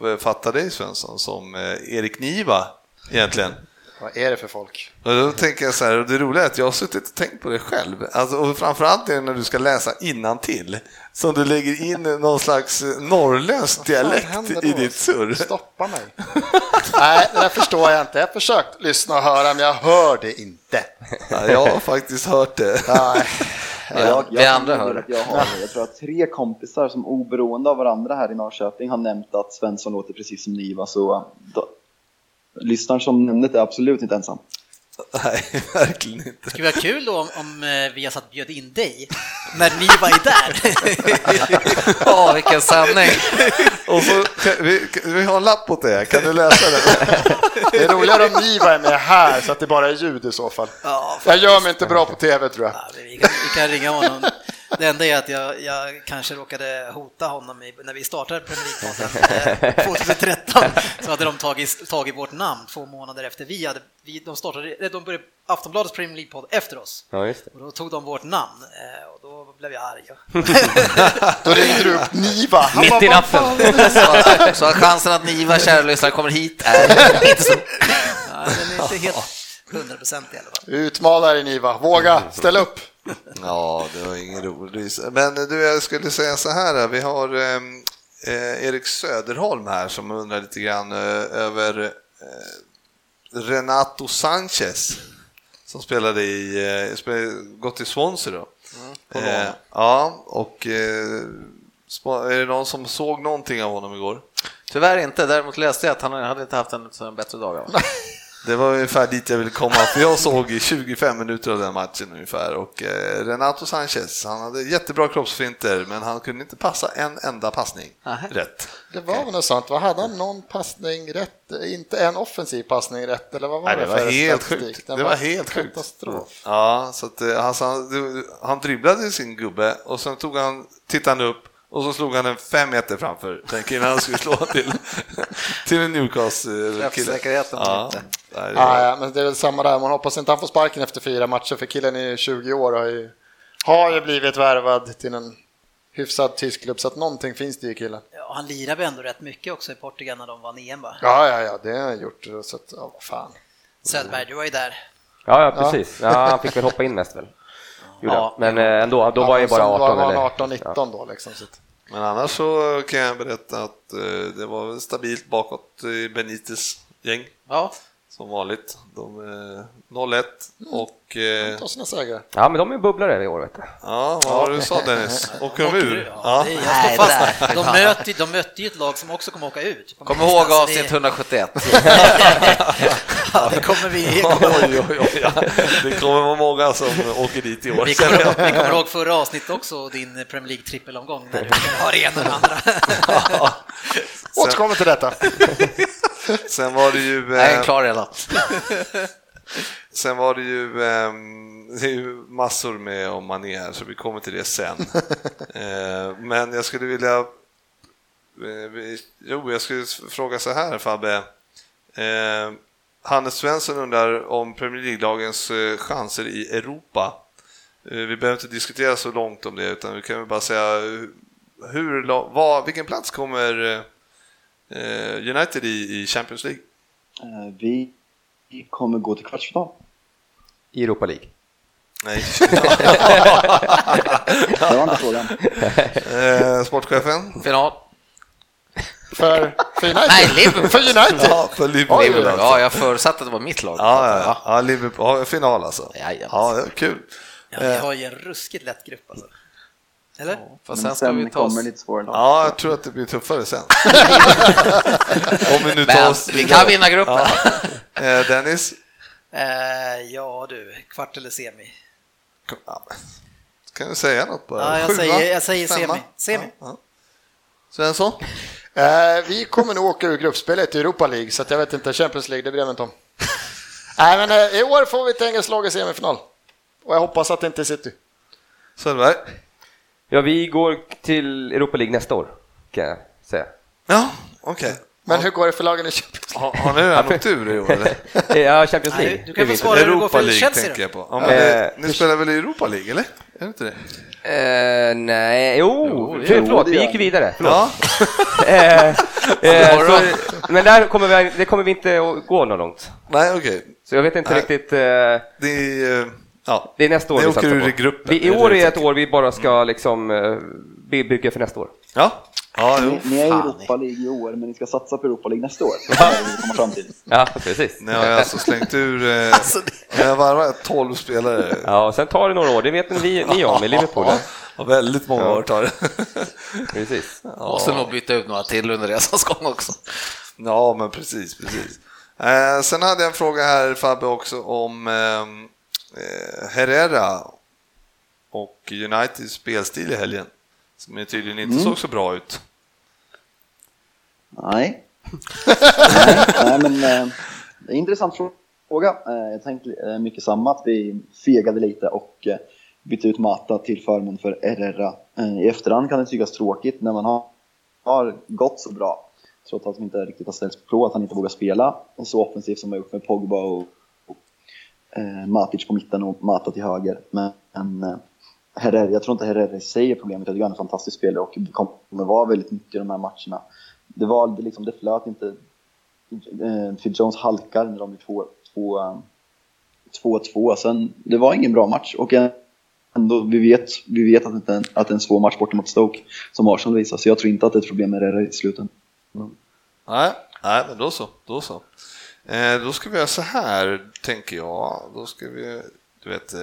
uppfattar dig Svensson som eh, Erik Niva egentligen. Vad är det för folk? Och då tänker jag så här, och det roliga är att jag har suttit och tänkt på det själv. Alltså, och framförallt är det när du ska läsa till som du lägger in någon slags norrländsk dialekt i ditt surr. Stoppa mig. Nej, det där förstår jag inte. Jag har försökt lyssna och höra, men jag hör det inte. Ja, jag har faktiskt hört det. Nej. Ja, jag, vi jag, andra kan hör jag, har, jag tror att tre kompisar som oberoende av varandra här i Norrköping har nämnt att Svensson låter precis som Niva, så lyssnaren som nämnde det är absolut inte ensam. Nej, verkligen inte. Det skulle vara kul då om, om eh, vi har satt bjöd in dig när ni var där. Åh, vilken sändning! Och så, vi, vi har en lapp åt det, kan du läsa den? Det är roligare om Niva är med här, så att det bara är ljud i så fall. Ja, Jag gör mig inte bra på tv, tror jag. Ja, vi, kan, vi kan ringa honom. Det enda är att jag, jag kanske råkade hota honom i, när vi startade Premier League-podden eh, 2013. Så hade de tagit, tagit vårt namn två månader efter vi hade, vi, de startade, eh, de började Aftonbladets Premier League-podd efter oss. Ja, just det. Och då tog de vårt namn eh, och då blev jag arg. Då ringde du upp Niva. Han Mitt bara, i "Vad natten." fan?" Så, så chansen att Niva, kära lyssnare, kommer hit är inte så... Ja, den är inte helt hundraprocentig i alla fall. Utmana dig Niva, våga, ställ upp. Ja, det var ingen rolig. Men du, jag skulle säga så här, vi har eh, eh, Erik Söderholm här som undrar lite grann eh, över eh, Renato Sanchez som spelade i, eh, spelade, gått i Swansea då. eh, ja, och eh, är det någon som såg någonting av honom igår? Tyvärr inte, däremot läste jag att han hade inte haft en, en bättre dag. Det var ungefär dit jag ville komma, för jag såg i 25 minuter av den matchen ungefär och eh, Renato Sanchez, han hade jättebra kroppsfinter men han kunde inte passa en enda passning Nähä. rätt. Det var väl något sånt, vad hade han någon passning rätt? Inte en offensiv passning rätt, eller vad var Nej, det, det var för helt sjukt. Det var helt sjukt. Katastrof. Ja, så att, eh, alltså, han, han dribblade sin gubbe och sen tog han, tittade han upp och så slog han den fem meter framför den killen han skulle slå till, till en Newcastle-kille. Träffsäkerheten Ja, var- ja, men det är väl samma där, man hoppas inte han får sparken efter fyra matcher, för killen är ju 20 år och har ju, har ju blivit värvad till en hyfsad tysk klubb, så att någonting finns det i killen. Ja, han lirade ändå rätt mycket också i Portugal när de vann EM va? Ja, ja, ja, det har han gjort, så att, ja, vad fan. Söderberg, du var ju där. Ja, ja, precis. Ja, han fick väl hoppa in mest väl. Ja. Men eh, ändå, då var jag Ja, bara som 18 var eller... 18, 19 då liksom. Men annars så kan jag berätta att eh, det var stabilt bakåt i Benites gäng. Ja, Som vanligt. De är 0-1 och... Eh, ta sina segrar. Ja, men de är bubblare i år vet du. ja, vad var det du sa Dennis? Åker de ur? Ja, jag står Nej, fast. De mötte, de mötte ju ett lag som också kommer åka ut. kom ihåg avsnitt det- 171. Ja, det kommer vi. Oj, oj, oj. ja. Det kommer vara många som åker dit i år. Vi kommer, ihåg, vi kommer ihåg förra avsnittet också, din Premier League trippelomgång när du har ena och det andra. Återkommer till detta. Sen var det ju... Nej, eh, klar redan. Sen var det ju, ehm, det är ju massor med om Mané här, så vi kommer till det sen. Eh, men jag skulle vilja... eh, Jo, jag skulle fråga så här Fabbe. Eh, Hannes Svensson undrar om Premier League-lagens eh, chanser i Europa. Eh, Vi behöver inte diskutera så långt om det, utan vi kan väl bara säga eh, hur, vad, vilken plats kommer eh, United i, i Champions League? Eh, Vi kommer gå till kvartsfinal. I Europa League. Nej. Det var inte frågan. Eh, sportchefen? Final. För, för United? Nej, Liverpool. För United? Ja, för Liverpool. Liverpool. alltså. Ja, jag förutsatte att det var mitt lag. Ja, ja, ja. ja Liverpool. Ja, final alltså. Ja, det är kul. Ja, vi har ju en ruskigt lätt grupp alltså. Eller? Fast Men sen ska vi sen ta oss... kommer lite svårare. Ja, jag tror att det blir tuffare sen. Om vi nu tar Men oss vi kan vinna gruppen. Eh, Dennis? Eh, ja du, kvart eller semi. Ja, kan du säga något bara? Ja, jag Sjua? säger- jag säger Femma? semi. Semi. Ja, ja. Svensson? Eh, vi kommer nog åka ur gruppspelet i Europa League, så att jag vet inte, Champions League, det bryr jag mig inte om. Nej, men eh, i år får vi ett engelskt lag i semifinal. Och jag hoppas att det inte är City. Söderberg? Ja, vi går till Europa League nästa år, kan jag säga. Ja, okej. Men hur går det för lagen i Champions League? Har, har ni redan åkt ur i år eller? Eh, Ja, Champions League. Nej, du kan få svara hur det går Europa för League Chelsea tänker då. jag på. Ja, men, Eh, eh, ni spelar väl i Europa League, eller? Är det inte det? Eh, nej, jo, Jo, för- förlåt, det vi gick vi. vidare. Förlåt. Ja. Eh, eh, så, men där kommer vi, det kommer vi inte att gå något långt. Nej, okej. Så jag vet inte Nej. riktigt. Eh, Det är... Ja. det är nästa år Ni vi åker satsar ur på. i gruppen, Vi, I det år det är ett år vi bara ska liksom eh, by- bygga för nästa år. Ja, ja jo. Ni, ni är i. Europa League i år, men ni ska satsa på Europa League nästa år. Det det fram till. Ja, precis. Ni har alltså slängt ur... Eh, ni har varvat 12 spelare. Ja, och sen tar det några år, det vet ni, ni om i Liverpool. Ja, väldigt många Ja. år tar det. Precis. Måste nog byta ut några till under resans gång också. Ja, men precis, precis. Eh, sen hade jag en fråga här Fabbe också om eh, Herrera och Uniteds spelstil i helgen. Som tydligen inte såg så bra ut. Nej. nej, nej, men eh, det är en intressant fråga. Eh, jag tänkte eh, mycket samma, att vi fegade lite och eh, bytte ut Mata till förmån för Herrera. Eh, I efterhand kan det tyckas tråkigt när man har, har gått så bra, trots att de inte riktigt har ställts på prov, att han inte vågar spela och så offensivt som man gjort med Pogba och eh, Matic på mitten och Mata till höger. Men eh, Herrera, jag tror inte Herrera i sig är problemet, jag tycker han är en fantastisk spelare och kommer vara väldigt mycket i de här matcherna. Det var det liksom, det flöt inte. Eh, Phil Jones halkar när de blir 2-2. Sen, det var ingen bra match och ändå, vi vet, vi vet att, det inte, är- att det är en svår match borta mot Stoke som Arsenal visar, så jag tror inte att det är ett problem med Herrera i slutändan. Nej, nej men då så. Då, så. Eh, då ska vi göra så här, tänker jag. Då ska vi, du vet, eh,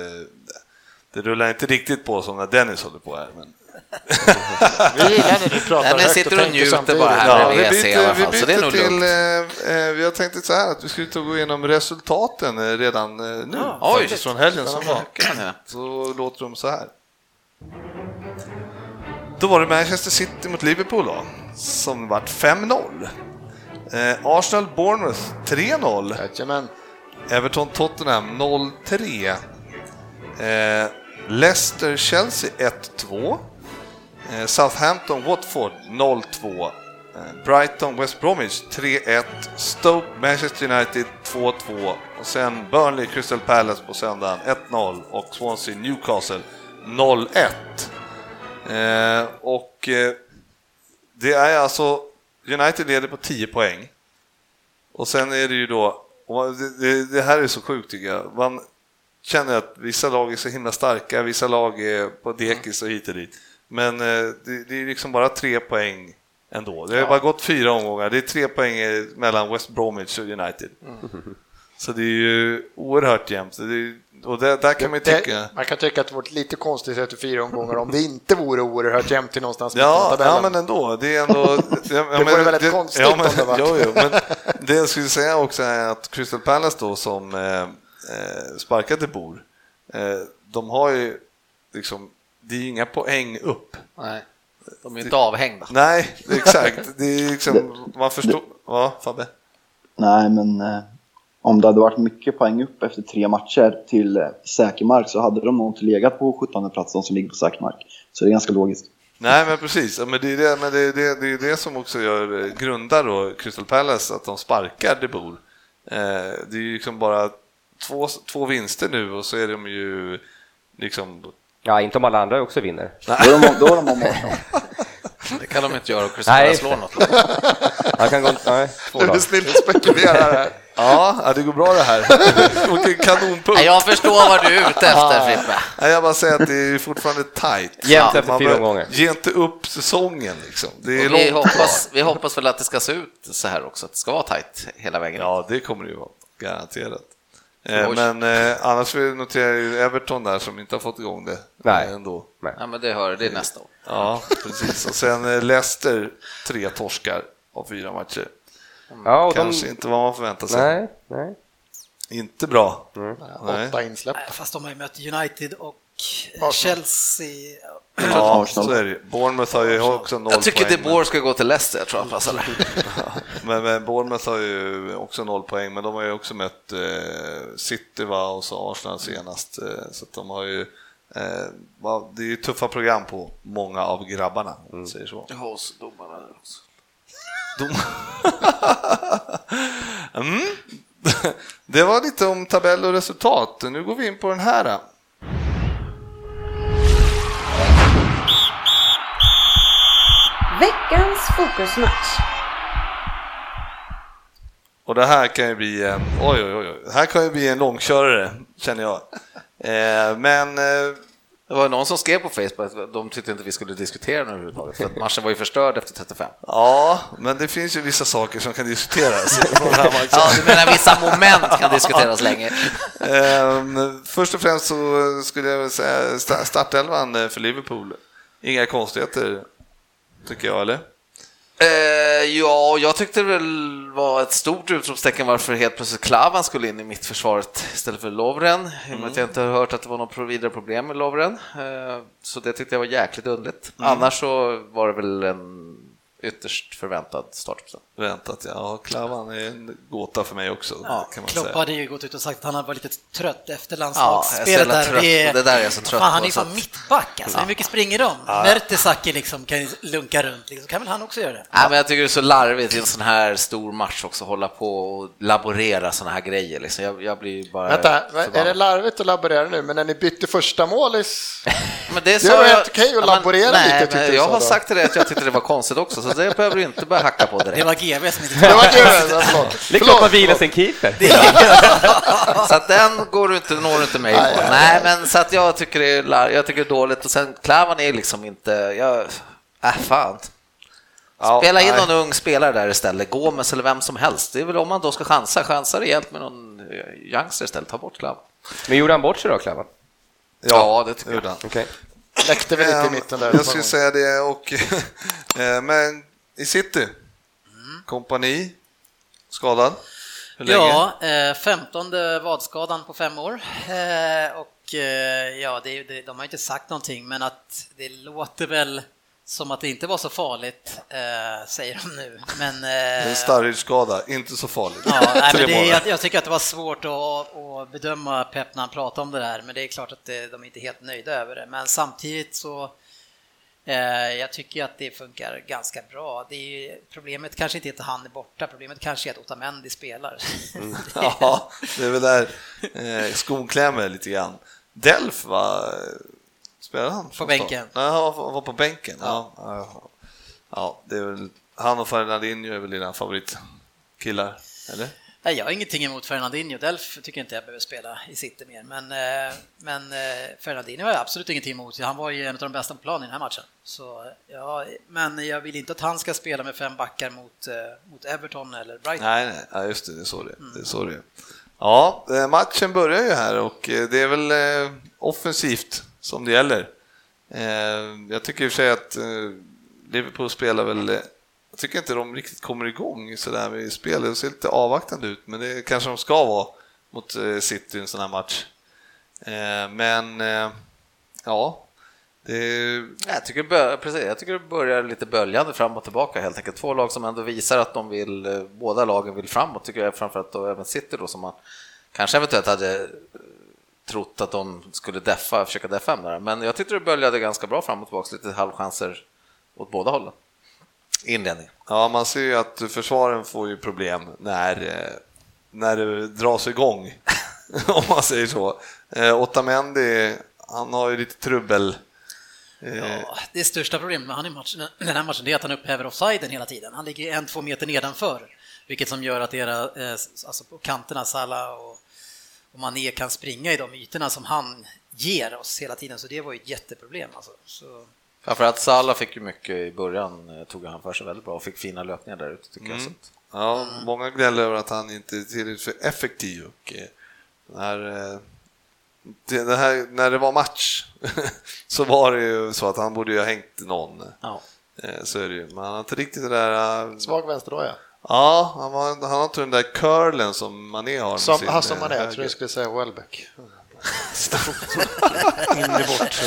det rullar inte riktigt på som när Dennis håller på här. Men... Vi gillar när du pratar Nej, högt sitter och njuter bara här. Ja, med vi WC i byter, alla vi fall, så det är byter nog till, eh, eh, vi har tänkt så här att vi skulle ta gå igenom resultaten redan eh, nu, oj. faktiskt från helgen som var. Så låter de så här. Då var det Manchester City mot Liverpool då, som vart 5-0. Eh, Arsenal Bournemouth 3-0. Jajamän. Everton Tottenham 0-3. Eh, Leicester Chelsea 1-2. Eh, Southampton Watford 0-2. Eh, Brighton West Bromwich 3-1. Stoke Manchester United 2-2. Och sen Burnley Crystal Palace på söndagen 1-0 och Swansea Newcastle 0-1. Eh, och eh, det är alltså United leder på 10 poäng. Och sen är det ju då, det, det, här är så sjukt tycker jag, man känner att vissa lag är så himla starka, vissa lag är på dekis och hit och dit. Men eh, det, det är liksom bara tre poäng ändå. Det har bara gått fyra omgångar, det är tre poäng eh, mellan West Bromwich och United. Så det är ju oerhört jämnt. Det är, och det, där kan man ju tycka... Det, man kan tycka att det vore lite konstigt efter fyra omgångar om det inte vore oerhört jämnt till någonstans Ja, ja, men ändå. Det är ändå... Ja, Det vore väldigt konstigt ja, om men, det var. Jo, jo, men det jag skulle säga också är att Crystal Palace då som eh, eh, sparkade Bor, eh, de har ju liksom, det är ju inga poäng upp. Nej, de är inte avhängda. Nej, exakt. Det är liksom, man förstår... Ja, Fabbe? Nej, men eh, om det hade varit mycket poäng upp efter tre matcher till eh, säker mark så hade de nog inte legat på 17 plats, de som ligger på säker mark. Så det är ganska logiskt. Nej, men precis. Men det är det, men det, det, det, är det som också gör, eh, grundar då Crystal Palace, att de sparkar De Boer. Eh, det är ju liksom bara två, två vinster nu och så är de ju liksom... Ja, inte om alla andra också vinner. Då är de, då är de om. Det kan de inte göra och Crystal Nej, Palace slår något. Han kan gå, nej, två Du lag. är snill och spekulerar här. Ja, det går bra det här. Och en kanonpunkt. Nej, Jag förstår vad du är ute efter Frippe. Nej, jag bara säger att det är fortfarande tight. Jämnt efter Man fyra bör- omgångar. Ge inte upp säsongen liksom. Det är Och vi, långt hoppas, vi hoppas väl att det ska se ut så här också, att det ska vara tajt hela vägen. Ja, det kommer det ju vara. Garanterat. Eh, Oj. men eh, annars vill jag notera ju Everton där som inte har fått igång det Nej. ändå. Ja, men det hör det är nästa år. Ja, precis. Och sen eh, Leicester, tre torskar av fyra matcher. Ja, och de, Kanske inte vad man förväntar sig. nej, nej. Inte bra. Nej. Åtta insläpp. Fast de har ju mött United och Arsenal. Chelsea. Ja, Arsenal. så är det ju. Bournemouth har ju också noll Jag tycker poäng. De Boer ska gå till Leicester, jag tror han passar. Men, men Bournemouth har ju också noll poäng, men de har ju också mött eh, City va, och så Arsenal senast. Eh, så att de har ju, eh, det är ju tuffa program på många av grabbarna, man säger så. Hos domarna också. Mm. Det var lite om tabell och resultat. Nu går vi in på den här. Veckans fokusmatch. Och det här kan ju bli en, oj, oj, oj, här kan ju bli en långkörare, känner jag. Eh, men eh, Det var någon som skrev på Facebook att de tyckte inte vi skulle diskutera den överhuvudtaget, för att matchen var ju förstörd efter 35. ja, men det finns ju vissa saker som kan diskuteras. Ja, du menar vissa moment kan diskuteras länge? Ehm, först och främst så skulle jag säga sta- startelvan för Liverpool. Inga konstigheter, tycker jag, eller? Eh, ja, jag tyckte det väl var ett stort utropstecken varför helt plötsligt Klavan skulle in i mittförsvaret istället för Lovren. I och med att jag inte har hört att det var något vidare problem med Lovren. Eh, så det tyckte jag var jäkligt underligt. Annars så var det väl en ytterst förväntad startuppställning. Väntat, ja. Klavan är en gåta för mig också, Ja, kan man Klopp säga. hade ju gått ut och sagt att han var lite trött efter Ja, jag är så landslagsspelet. jävla där. det där är jag så trött fan, på, han är ju så fan mittback alltså. Hur mycket springer de? Mertesacker liksom kan ju lunka runt, liksom. kan väl han också göra det? Nej, men jag tycker det är så larvigt i en sån här stor match också, hålla på och laborera såna här grejer. Liksom. Jag, jag blir bara Vänta, är förbannad. det larvigt att laborera nu? Men när ni bytte första målis... Men det, Det var helt okej att laborera nej, lite, men Jag så har då. sagt till dig att jag tyckte det var konstigt också, så det behöver du inte börja hacka på Det direkt. GB som inte Det var! Ja, förlåt. Det är klart man vilar sin keeper. Så att den går du inte, når du inte mig på. Nej, men så att jag tycker det är, jag tycker det är dåligt och sen Klavan är liksom inte, jag, äh fan. Ja, Spela in någon ung spelare där istället, Gomes eller vem som helst. Det är väl om man då ska chansa, chansa rejält med någon eh, youngster istället, ta bort Klavan. Men gjorde han bort sig då, Klavan? Ja, det tycker jag. Okej. Läckte väl lite i Ehm, mitten där. Jag skulle säga det och eh, men i City, kompani, skadad. Hur länge? Ja, eh, femtonde vadskadan på fem år. Eh, och eh, ja, det, det, de har inte sagt någonting, men att det låter väl som att det inte var så farligt, eh, säger de nu. Men, Det är eh, En starrhetsskada, inte så farligt. Ja, nej, men det jag, jag tycker att det var svårt att, att bedöma Pep när han pratade om det där, men det är klart att det, de är inte helt nöjda över det. Men samtidigt så eh, jag tycker att det funkar ganska bra. Det är, problemet kanske inte är att han är borta, problemet kanske är att Otamendi spelar. Ja, det är väl där eh, skon klämmer lite grann. Delf, va? Spelade han? från bänken. Nej, han var, var på bänken. Ja. Ja. ja, det är väl, han och Fernandinho är väl dina favoritkillar, eller? Nej, jag har ingenting emot Fernandinho. Delf tycker inte jag behöver spela i City mer, men, eh, men eh, Fernandinho har jag absolut ingenting emot. Han var ju en av de bästa på planen i den här matchen. Så, ja, men jag vill inte att han ska spela med fem backar mot, eh, mot Everton eller Brighton. Nej, nej, ja, just det, det är så det är. det är. Så det. Ja, matchen börjar ju här och det är väl offensivt som det gäller. Jag tycker i och för sig att Liverpool spelar väl jag tycker inte de riktigt kommer igång sådär med spelet. Det ser lite avvaktande ut, men det kanske de ska vara mot eh, City i en sån här match. Eh, men eh, ja, Det, Jag tycker, precis, jag tycker det börjar lite böljande fram och tillbaka helt enkelt. Två lag som ändå visar att de vill, båda lagen vill framåt tycker jag framförallt då även City då som man kanske eventuellt hade trott att de skulle deffa, försöka deffa hem där. Men jag tyckte det böljade ganska bra fram och tillbaka, lite halvchanser åt båda hållen. Inledning. ja, man ser ju att försvaren får ju problem när, eh, när det dras igång, om man säger så. Eh, Otamendi, han har ju lite trubbel. Eh, Ja, det största problemet med han i matchen, den här matchen är att han upphäver offsiden hela tiden. Han ligger en, två meter nedanför, vilket som gör att era, eh, alltså på kanterna, Salah och, och Mané kan springa i de ytorna som han ger oss hela tiden, så det var ju ett jätteproblem. Alltså. Så, Framförallt Salah fick ju mycket i början, eh, tog han för sig väldigt bra och fick fina löpningar där ute tycker jag. Så att, Ja, många gnäller över att han inte är tillräckligt för effektiv. Och, eh, när, eh, det, här, när det var match så var det ju så att han borde ju ha hängt någon. ja. Så är det ju. Men han har inte riktigt det där... Svag vänsterdoja. Ja, han, var, han har inte den där curlen som Mané har. Som, sin, som man är, jag tror jag skulle säga Welbeck. In i bort.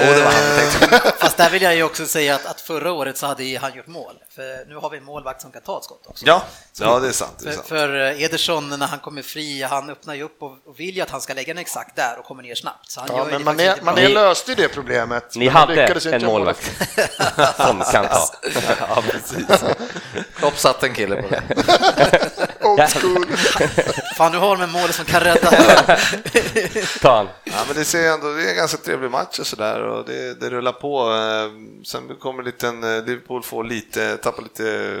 Oh, det var han fast där vill jag ju också säga att, att förra året så hade han gjort mål, för nu har vi en målvakt som kan ta ett skott också. Ja, ja, det är sant. Det är För, sant. för eh, Ederson när han kommer fri, han öppnar ju upp och, och vill ju att han ska lägga den exakt där och kommer ner snabbt. Så han Ja, men det man, är, man är löste ju det problemet. Ni hade en målvakt som kan ta. Ja, precis. Klopp satt en kille på det. Old. Fan, nu har de en mål som kan rädda. Ta han. Ja, men det ser ändå, det är en ganska trevlig match och sådär och det, det rullar på. Eh, Sen kommer liten, eh, Liverpool får lite, tappar lite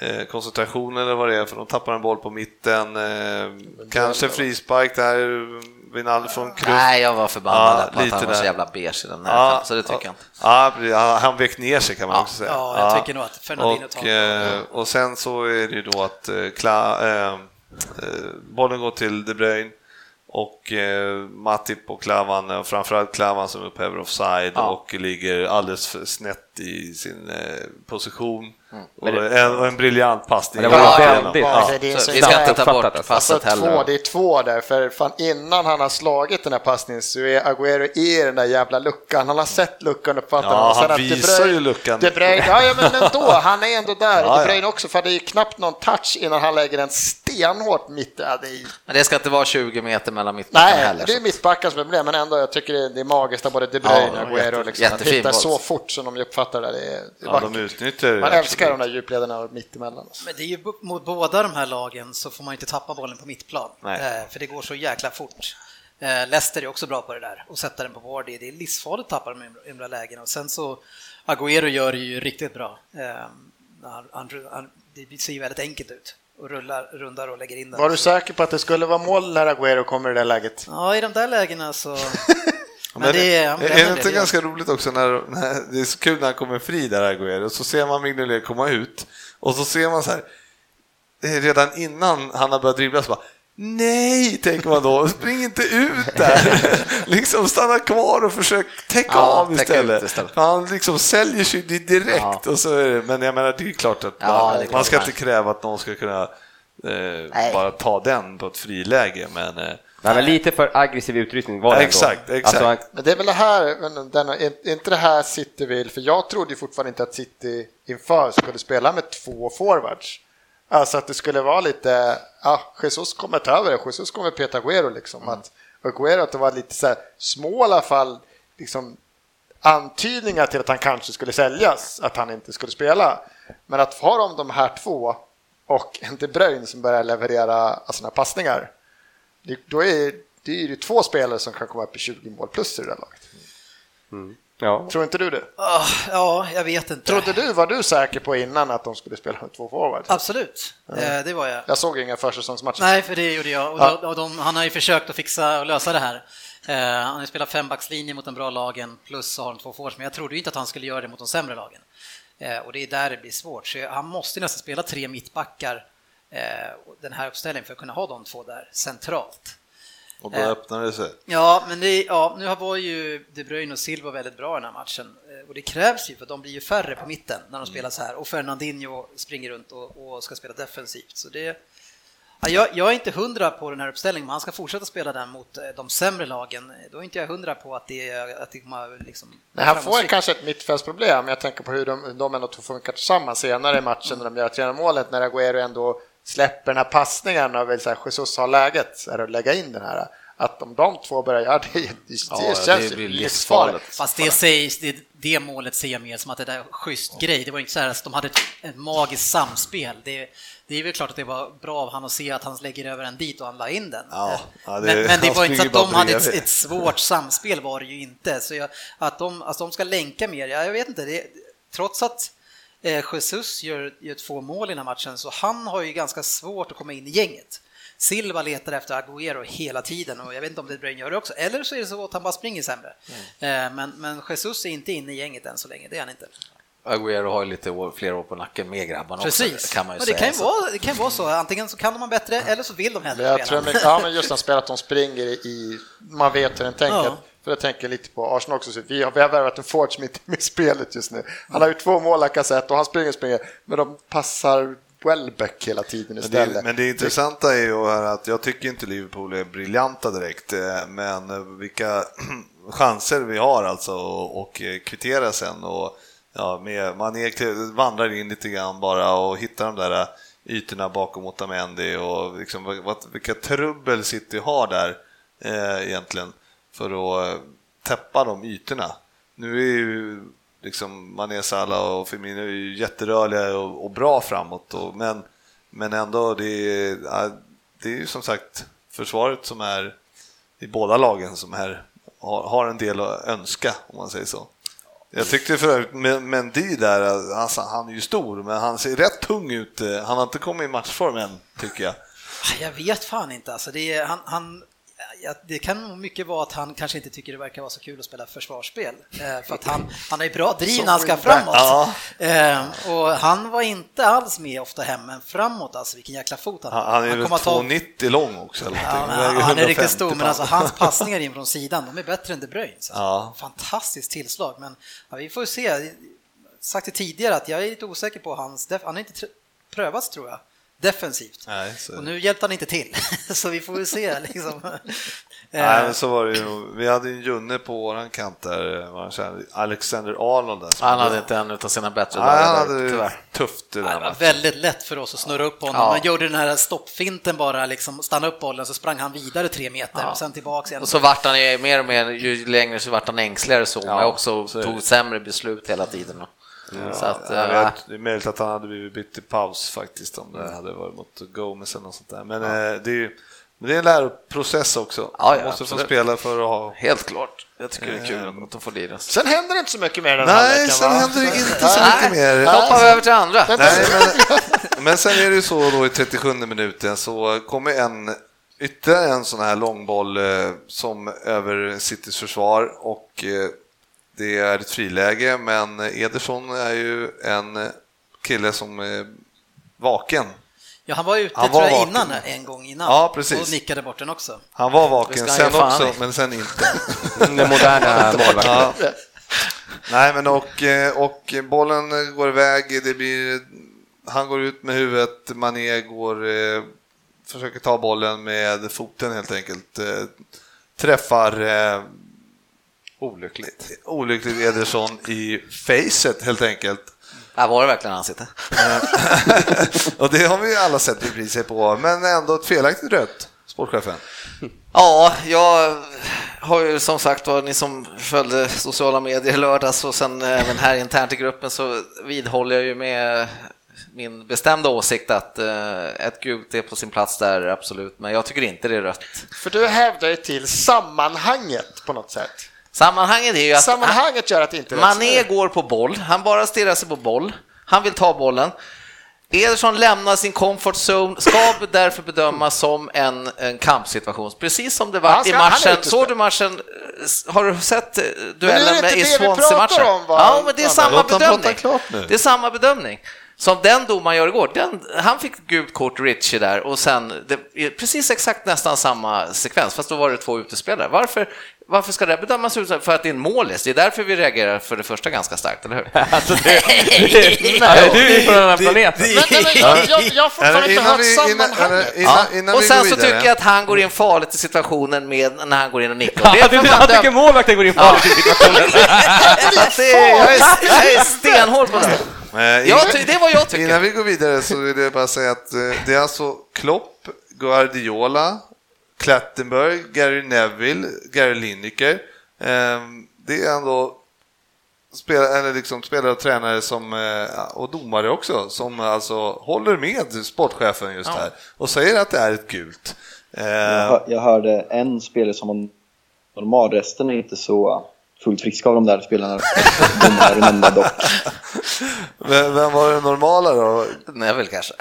eh, koncentration eller vad det är, för de tappar en boll på mitten. Eh, kanske frispark där, Wijnaldum från Krupp. Nej, jag var förbannad Ja, på att han var så där. jävla beige i den här, så det tycker jag inte. Ja. Ja, han vek ner sig kan man Ja. också säga. Ja, jag tycker nog att Fernandinho tar och, eh, och sen så är det ju då att Kla, eh, eh, bollen går till De Bruyne och eh, Matip och Klavan, och framförallt Klavan som upphäver offside Ja. och ligger alldeles för i sin eh, position. Och, Men det- en, och en briljant passning. Det var igenom. väldigt- Ja. det är Så så vi ska inte ta bort uppfattat, alltså. Alltså passet två, heller. det är två där, för fan innan han har slagit den här passningen så är Agüero i den där jävla luckan. Han har sett luckan uppfattar Ja, han. Och sen han att De visar Bruyne- ju luckan. De Bruyne, ja, ja, men ändå, han är ändå där. Ja, De ja. Bruyne också, för det är ju knappt någon touch innan han lägger den stenhårt mitt. Ja, det är, Men det ska inte vara 20 meter mellan mittbackarna nej, heller. det är så- mittbackar som är problem, men ändå, jag tycker det är, det är magiskt att både De Bruyne Ja, och Agüero liksom, att jättefin hitta boll. så fort som de uppfattar det. Det är, det är Ja, de utnyttjar Man absolut. älskar de där djupledarna mitt emellan. Alltså. Men det är ju mot båda de här lagen så får man inte tappa bollen på mittplan, Nej. Eh, för det går så jäkla fort. Eh, Leicester är också bra på det där och sätta den på Vardy. Det är livsfarligt att tappa de där lägena och sen så Agüero gör det ju riktigt bra. Eh, han, han, han, det ser ju väldigt enkelt ut och rullar, rundar och lägger in den. Var du säker på att det skulle vara mål när Agüero kommer i det läget? Ja, i de där lägena så... Men, det är, är det inte det. ganska roligt också när, när det är så kul när han kommer fri där Agüero och så ser man Mignolet komma ut och så ser man så här eh, redan innan han har börjat dribbla så bara Nej, tänker man då, spring inte ut där! liksom stanna kvar och försök täcka Ja, av istället. istället. Han liksom säljer sig direkt. Ja. Och så är det, men jag menar, det är klart att Ja, man, klart man ska inte kräva att någon ska kunna eh, bara ta den på ett friläge. Men, eh, Nej, men lite för aggressiv utrustning var det ändå. Exakt, exakt. Alltså, Men det är väl det här, men den, är inte det här City vill, för jag trodde ju fortfarande inte att City inför skulle spela med två forwards. Alltså att det skulle vara lite, ja, Jesus kommer ta över det, Jesus kommer peta Agüero liksom. Mm. Att Agüero att det var lite så här små i alla fall, liksom antydningar till att han kanske skulle säljas, att han inte skulle spela. Men att ha de, de här två och en De Bruyne som börjar leverera sina passningar, det, då är det är ju två spelare som kan komma upp i 20 mål plus i det där laget. ja. Tror inte du det? Ah, ja, jag vet inte. Trodde du, var du säker på innan att de skulle spela med två forwards? Absolut, eh, det var jag. Jag såg inga försäsongsmatcher. Nej, för det gjorde jag. Och, Ja. de, och de, han har ju försökt att fixa och lösa det här. Eh, han har ju spelat fembackslinje mot de bra lagen, plus så har han två forwards, men jag trodde ju inte att han skulle göra det mot de sämre lagen. Eh, och det är där det blir svårt, så han måste nästan spela tre mittbackar den här uppställningen för att kunna ha de två där centralt. och då Eh. öppnar det sig. Ja, men det, ja, nu var ju De Bruyne och Silva väldigt bra i den här matchen Eh, och det krävs ju för de blir ju färre på mitten när de spelar så här och Fernandinho springer runt och, och ska spela defensivt. Så det, Ja, jag, jag är inte hundra på den här uppställningen, men han ska fortsätta spela den mot eh, de sämre lagen. Då är inte jag hundra på att det, är- att det kommer liksom... Nej, han får kanske ett mittfältsproblem. Jag tänker på hur de, de ändå funkar tillsammans senare i matchen när de gör 3 målet när Agüero ändå släpper den här passningen och vill säga Jesus har läget är att lägga in den här. Att om de två börjar göra det, det, det Ja, känns det ju blir livsfarligt. Fast det, sägs, det, det målet ser jag mer som att det där är schysst grej. Det var inte så här att de hade ett, ett magiskt samspel. Det, det är väl klart att det var bra av han att se att han lägger över en dit och han la in den. Ja, ja, det- men, men det var inte så att de hade ett, ett svårt samspel var det ju inte. Så jag, att, de, att de ska länka mer, ja, jag vet inte. Det, trots att Jesus gör, gör två mål i den här matchen så han har ju ganska svårt att komma in i gänget. Silva letar efter Agüero hela tiden och jag vet inte om det Bruyne gör det också. Eller så är det så att han bara springer sämre. Mm. Eh, Men, men Jesus är inte inne i gänget än så länge, det är han inte. Agüero har ju lite år, fler år på nacken med grabbarna Precis. också, kan man ju men det säga. kan ju, vara, det kan ju vara så, antingen så kan de bättre eller så vill de hellre jag tror spela. mycket, ja, men just när spelet att de springer i, man vet hur den tänker. Ja. För jag tänker lite på Arsenal också, så vi har, vi har värvat en forward som inte är med i spelet just nu. Han har ju två mål, Lacazette, och han springer och springer, men de passar Welbeck hela tiden Men istället. det, men det intressanta är ju att jag tycker inte Liverpool är briljanta direkt, eh, men eh, vilka chanser vi har alltså och, och eh, kvittera sen och ja, med, man är, vandrar in lite grann bara och hittar de där ytorna bakom Otamendi och liksom, vad, vilka trubbel City har där eh, egentligen för att eh, täppa de ytorna. Nu är ju liksom Mané, Salah och Firmino är ju jätterörliga och, och bra framåt, och, men, men ändå, det är, det är ju som sagt försvaret som är i båda lagen som är, har, har en del att önska, om man säger så. Jag tyckte för övrigt med Mendy där, alltså, han är ju stor, men han ser rätt tung ut. Han har inte kommit i matchform än, tycker jag. Jag vet fan inte. Alltså det, är, han, han, ja, det kan nog mycket vara att han kanske inte tycker det verkar vara så kul att spela försvarsspel. Eh, för att han, han ju bra driv när han ska framåt. Ja. Eh, och han var inte alls med ofta hem, men framåt alltså, vilken jäkla fot han har. Han, han är väl att ta- 2,90 lång också. Eller Ja, Väger han är 150 riktigt stor, men alltså hans passningar in från sidan, de är bättre än De Bruyne. Så. Ja. Fantastiskt tillslag, men ja, vi får ju se. Sagt det tidigare att jag är lite osäker på hans, han har inte prövats tror jag, defensivt. Nej, så- Och nu hjälpte han inte till, så vi får väl se. Liksom. Nej, men så var det ju. Vi hade ju en Junne på våran kant där, Alexander Arnold. Där, Han hade inte en av sina bättre Nej, han dagar, hade det tyvärr. tufft i den Det var väldigt lätt för oss att snurra upp honom. Ja. Man gjorde den här stoppfinten bara, liksom, stanna upp bollen, så sprang han vidare tre meter Ja. och sen tillbaks igen. Och så vart han ju mer och mer, ju längre så vart han ängsligare så, men också det. tog sämre beslut hela tiden. Så att, Jag eh, vet, det är möjligt att han hade blivit bytt i paus faktiskt om det hade varit mot Gomes eller något sånt där. Men eh, det är ju men det är en läroprocess också. Ja, ja, måste få absolut. spela för att ha... helt klart. Jag tycker det är kul att de får lira. Sen händer det inte så mycket mer den här Nej, veckan, sen va? händer det inte så mycket mer. Då hoppar vi över till andra. Nej, men, men sen är det ju så då i 37 minuten så kommer en ytterligare en sån här långboll eh, som över Citys försvar och eh, det är ett friläge men Ederson är ju en kille som är vaken. Ja, han var ute Han tror var jag innan, en gång innan Ja, precis. och nickade bort den också. Han var vaken sen också, men sen inte. Den moderna målvakten. Ja. Nej, men och, eh, och bollen går iväg, det blir, han går ut med huvudet, Mané går, eh, försöker ta bollen med foten helt enkelt. Eh, träffar eh, olyckligt. olyckligt Ederson i facet helt enkelt. Här var det verkligen ansikte. och det har vi ju alla sett repriser på, men ändå ett felaktigt rött, sportchefen. Ja, jag har ju som sagt var, ni som följde sociala medier i lördags och sen även här internt i gruppen så vidhåller jag ju med min bestämda åsikt att eh, ett gult är på sin plats där, absolut, men jag tycker inte det är rött. För du hävdar ju till sammanhanget på något sätt. Sammanhanget är ju att Sammanhanget gör att inte Mané går på boll, han bara stirrar sig på boll, han vill ta bollen. Ederson lämnar sin comfort zone, ska därför bedömas som en, en kampsituation, precis som det var i ska- är matchen. Såg du matchen? Har du sett eh, duellen med, i Swansea-matchen? Ja, men det är samma bedömning. Det är samma bedömning. Som den domaren gör igår, den, han fick gult kort Richie där och sen, det precis exakt nästan samma sekvens, fast då var det två utespelare. Varför Varför ska det bedömas ut? För att det är en målis. Det är därför vi reagerar för det första ganska starkt, eller hur? Alltså, det, det, ja, du är på en annan planet. Men, men, men, jag, jag, jag har fortfarande inte hört sammanhanget. innan- Ja. innan och sen så vidare. tycker jag att han går in farligt i situationen med när han går in och nickar. Ja, Det du, är för han tycker målvakten går in farligt i situationen. Alltså, det är- jag, är, är stenhård på det. Jag ty, det är vad jag tycker. Innan vi går vidare så vill jag bara säga att eh, det är alltså Klopp, Guardiola, Klattenberg, Gary Neville, Gary Lineker. Eh, Det är ändå spelare, eller liksom spelare och tränare som, eh, och domare också som alltså håller med sportchefen just här och säger att det är ett gult. Jag, hör- jag hörde en spelare som var normal, resten är inte så fullt friska av de där spelarna. De här nämnda dock. Vem, vem var det normala då? Neville kanske.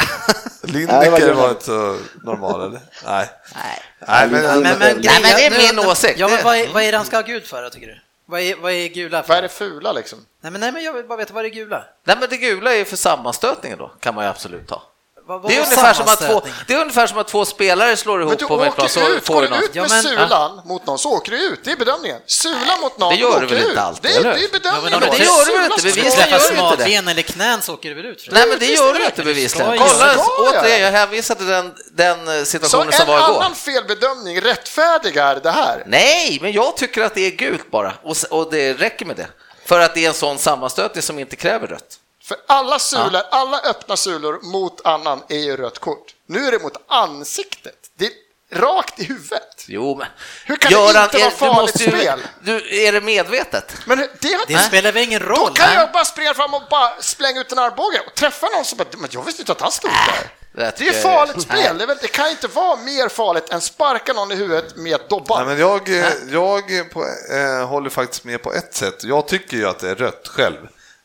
Lineker var inte så normal eller? Nej. Nej. Nej, men, Men- Men, men, Nej, men det är min åsikt. Ja, men vad är, vad är det han ska ha gult för då, tycker du? Vad är, vad är gula för? Vad är det fula liksom? Nej, men, nej, men jag vill bara veta vad är det gula? Nej, men det gula är ju för sammanstötningen då, kan man ju absolut ta. Det är, ungefär som att två, det är ungefär som att två spelare slår ihop du på mittplan så åker ut, får går du du något. ut med Ja, men- sulan mot någon så åker du ut, det är bedömningen. Sula mot någon, Det gör du väl inte alltid, Det är, det är bedömningen Ja, men det gör du väl inte? Bevisligen gör du inte det. smalben eller knän så åker du väl ut? Nej, men det gör du inte bevisligen. Kolla återigen, jag. jag hänvisar till den, den eh, Så situationen en som var igår. annan felbedömning rättfärdigar det här. Nej, men jag tycker att det är gult bara och det räcker med det. För att det är en sån sammanstötning som inte kräver rött. För alla sulor, alla öppna sulor mot annan är ju rött kort. Nu är det mot ansiktet. Det är rakt i huvudet. Jo, men... Hur kan det inte vara du farligt måste ju- spel? Du, är det medvetet? Men det, Det spelar väl ingen då roll? kan nej? jag bara springa fram och bara slänga ut en armbåge och träffa någon som bara, men jag visste inte att han stod där. Rätt Det är farligt spel. Det, är väl, det kan inte vara mer farligt än sparka någon i huvudet med dobban. Nej, men jag, eh, jag på, eh, håller faktiskt med på ett sätt. Jag tycker ju att det är rött själv.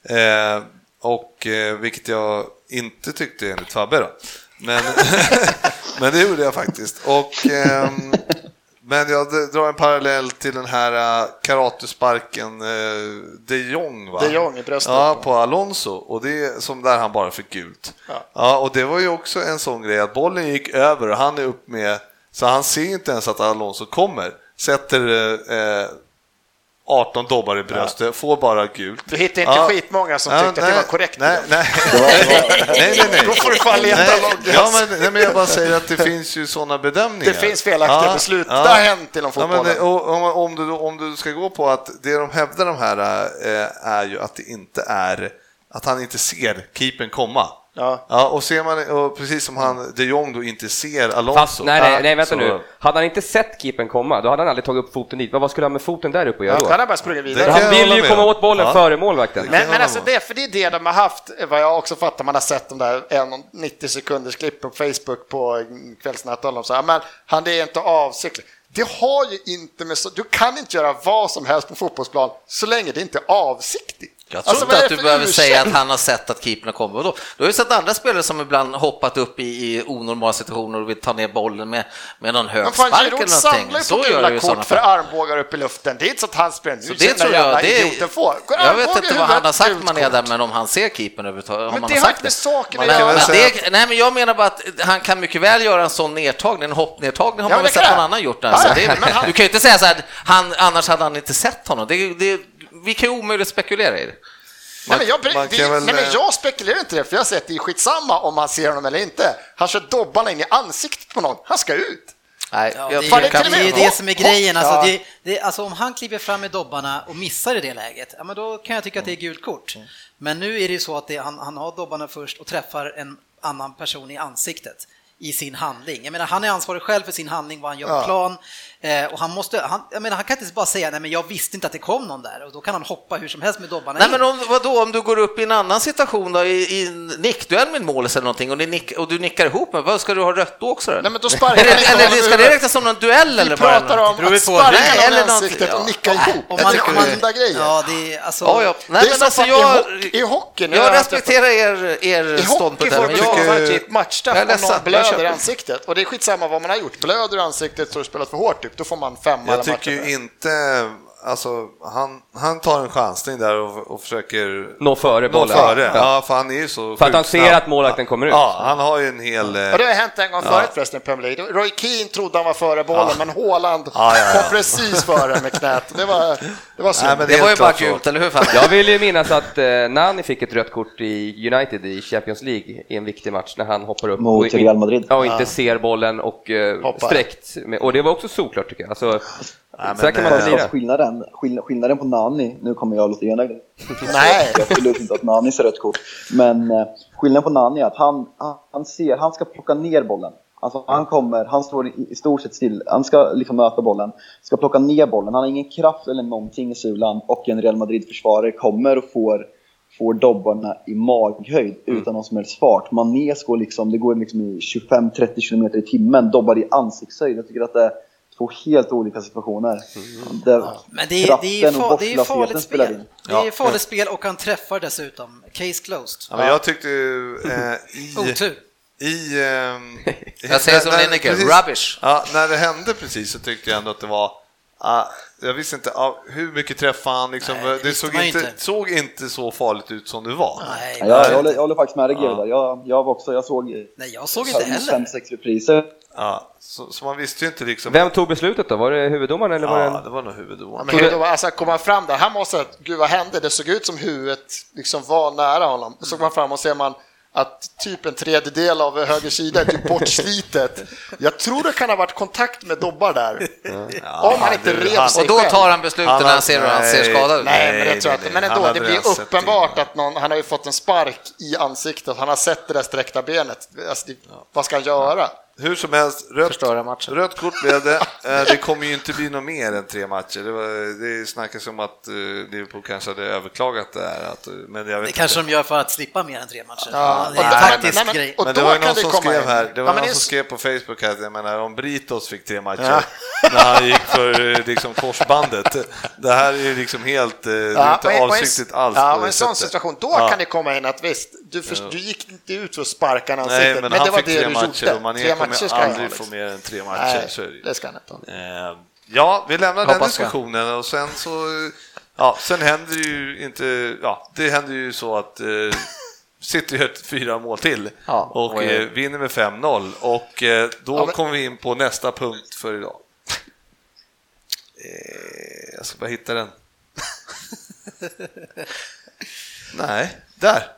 Eh, och eh, vilket jag inte tyckte enligt Fabbe då. Men, men det gjorde jag faktiskt. Och, ehm, men jag drar en parallell till den här uh, karatesparken eh, de Jong, va? De Jong i bröstet. Ja, på Alonso. Och det som där han bara fick gult. Ja. Ja. och det var ju också en sån grej att bollen gick över och han är upp med, så han ser inte ens att Alonso kommer. Sätter eh, 18 dobbar i bröstet, får bara gult. Du hittar inte skitmånga som tyckte att det nej, var korrekt Nej, nej. nej, nej, nej. Då får du fan leta Nej, ja, men, nej, men jag bara säger att det finns ju sådana bedömningar. Det finns felaktiga beslut. Det har hänt inom Ja, men, fotbollen. och, om, om, du, om du ska gå på att det de hävdar de här eh, är ju att det inte är att han inte ser keepern komma. Ja. Ja, och ser man, och precis som han, de Jong då inte ser Alonso. Fast, nej, nej, nej, vänta så- nu. Hade han inte sett keepern komma, då hade han aldrig tagit upp foten dit. Vad vad skulle han med foten där uppe att göra Ja, då? han har bara sprungit vidare. Han vill ju komma om. åt bollen Ja. före målvakten. Men, men alltså det, för det är det de har haft, vad jag också fattar, man har sett de där 1,90 sekunders klipp på Facebook på kvällsnatt och de säger, men han det är inte avsiktligt. Det har ju inte med så, du kan inte göra vad som helst på fotbollsplan så länge det inte är avsiktligt. Jag tror Alltså, inte är att det du behöver ursäkt? säga att han har sett att keepern kommer. Då, du har ju sett andra spelare som ibland hoppat upp i, i onormala situationer och vill ta ner bollen med, med någon hög spark eller samlar någonting. ju Så på gula kort för armbågar upp i luften. Det är inte så att han Så nu det den tror jag, det idioten får. Jag vet inte vad han har sagt Mané kort. där, men om han ser keepern överhuvudtaget. Men det har inte med saken att göra. det, nej, men jag menar bara att han kan mycket väl göra en sån nedtagning, en hoppnedtagning har Ja, man väl det sett någon annan gjort. Alltså. Det är, Du kan ju inte säga så här, han, annars hade han inte sett honom. Det, det, vi kan ju omöjligt spekulera i det. Nej, men jag, man det, väl, nej, men eh, jag spekulerar inte det, för jag säger att det är skitsamma om man ser honom eller inte. Han kör dobbarna in i ansiktet på någon, han ska ut. Nej, Ja, det, är, det ju- kan det är det som är grejen. Alltså, Ja. det, det, alltså, om han kliver fram med dobbarna och missar i det läget, ja, men då kan jag tycka att det är gult kort. Men nu är det ju så att det, han, han har dobbarna först och träffar en annan person i ansiktet i sin handling. Jag menar, han är ansvarig själv för sin handling, vad han gör på Ja. plan. Eh, och han, måste, han, jag menar, han kan inte bara säga nej men jag visste inte att det kom någon där och då kan han hoppa hur som helst med dobbarna Nej in. men om, vadå, om du går upp i en annan situation då, i, i nickduell med målis eller någonting och, ni nick, och du nickar ihop med, vad ska du ha rött då också? Eller, Nej, men då sparkar inte eller i ska det räknas som någon duell Vi eller? bara pratar om att på- sparka Nej, någon i eller något- ansiktet ja. och nicka ihop. Om Det man- är man- skilda grejer. Ja, det är alltså... Ja, ja. Det Nej, är men alltså jag, i hockey- i hockey, när jag jag respekterar er, er I hockey ståndpunkt får du men tycka jag... jag, ett matchstraff om någon blöder i det. ansiktet. Och det är skitsamma vad man har gjort. Blöder i ansiktet så har du spelat för hårt, typ. då får man femma Jag tycker ju inte alltså, han, han tar en chansning där och, och försöker Nå före nå bollen. före. Ja. Ja, för han är ju så För att han ser att målvakten kommer ut. Ja, han har ju en hel... eh, Och det har hänt en gång förut förresten i Premier League. Roy Keane trodde han var före bollen, men Haaland Ja, ja, ja. kom precis före med knät. Det var, det var synd. Nej, men Det är var ju bara gult, eller hur Fabbe? Jag vill ju minnas att eh, Nani fick ett rött kort i United i Champions League i en viktig match när han hoppar upp Mot Real Madrid. Ja, och inte ser bollen och eh, sträckt. Med, och det var också solklart tycker jag. Alltså, men, så här kan man eh, inte Fast lira. Skillnaden, skill- skillnaden på Nani, nu kommer jag låta enögd. Nej. Jag skulle inte att Nani ser rött kort. Men eh, skillnaden på Nani är att han, han, ser, han ska plocka ner bollen. Alltså han kommer, han står i, i stort sett still, han ska liksom möta bollen, ska plocka ner bollen, han har ingen kraft eller någonting i sulan och en Real Madrid-försvarare kommer och får, får dobbarna i maghöjd utan någon som helst fart. Mané går liksom, det går liksom i 25-30 km i timmen, dobbar i ansiktshöjd. Jag tycker att det två helt olika situationer. Där Men det är, det är, kraften och fa, det är farligt spel. in. Det är farligt spel och han träffar dessutom. Case closed. Ja, men jag tyckte ju, eh, i... Otur. I, ehm, Jag säger som när- Lineker, rubbish. Ja, när det hände precis så tyckte jag ändå att det var ah, jag visste inte ah, hur mycket träffade han. Liksom, Nej, det det såg inte, inte. såg inte så farligt ut som det var. Nej, Ja, jag, jag, håller, jag håller faktiskt med dig där. Jag, jag var också, jag såg nej, jag såg inte heller. fem, sex repriser. Ja, så, så man visste ju inte liksom. Vem tog beslutet då? Var det huvuddomaren eller var det Ja, en... det var nog Ja, huvuddomaren. men då, alltså, kom han fram där, han måste, gud vad hände? Det såg ut som huvudet liksom var nära honom. Då såg man fram och ser man att typ en tredjedel av höger sida är typ bortslitet. Jag tror det kan ha varit kontakt med Dobbar där. Om han inte du, rev han- sig Och då tar han beslutet Han när han ser hur han ser skadad ut. Nej, men tror jag nej, inte. Men ändå, Han det blir uppenbart att någon, han har ju fått en spark i ansiktet. Han har sett det där sträckta benet. Alltså, det, vad ska han göra? Hur som helst, rött, rött kort blev det. Eh, Det kommer ju inte bli något mer än tre matcher. Det, var, det snackas om att eh, Liverpool kanske hade överklagat det här. Att, men jag vet Det kanske inte. de gör för att slippa mer än tre matcher. Ja, det är en taktisk nej, men- grej. Men då det var ju någon som skrev in. här, det var Ja, men någon det som skrev på Facebook att jag menar om Britos fick tre matcher när han gick för eh, liksom, korsbandet. Det här är ju liksom helt, eh, Ja, inte och en- och en- avsiktligt alls Ja, det en sån situation, då Ja. kan det komma in att visst, du, för, du gick inte ut för att sparka en ansiktet, Nej, men, men, det var det tre du matcher gjorde. Matcher ska han aldrig liksom. få mer än tre matcher. Nej, så det ska han inte ha. Eh, Ja, vi lämnar den diskussionen och sen så, ja, sen händer ju inte, ja, det händer ju så att eh, City gör fyra mål till Ja, och och, eh, eh, vinner med 5-0 och eh, då Ja, men- kommer vi in på nästa punkt för idag. Eh, jag ska bara hitta den. Nej, där!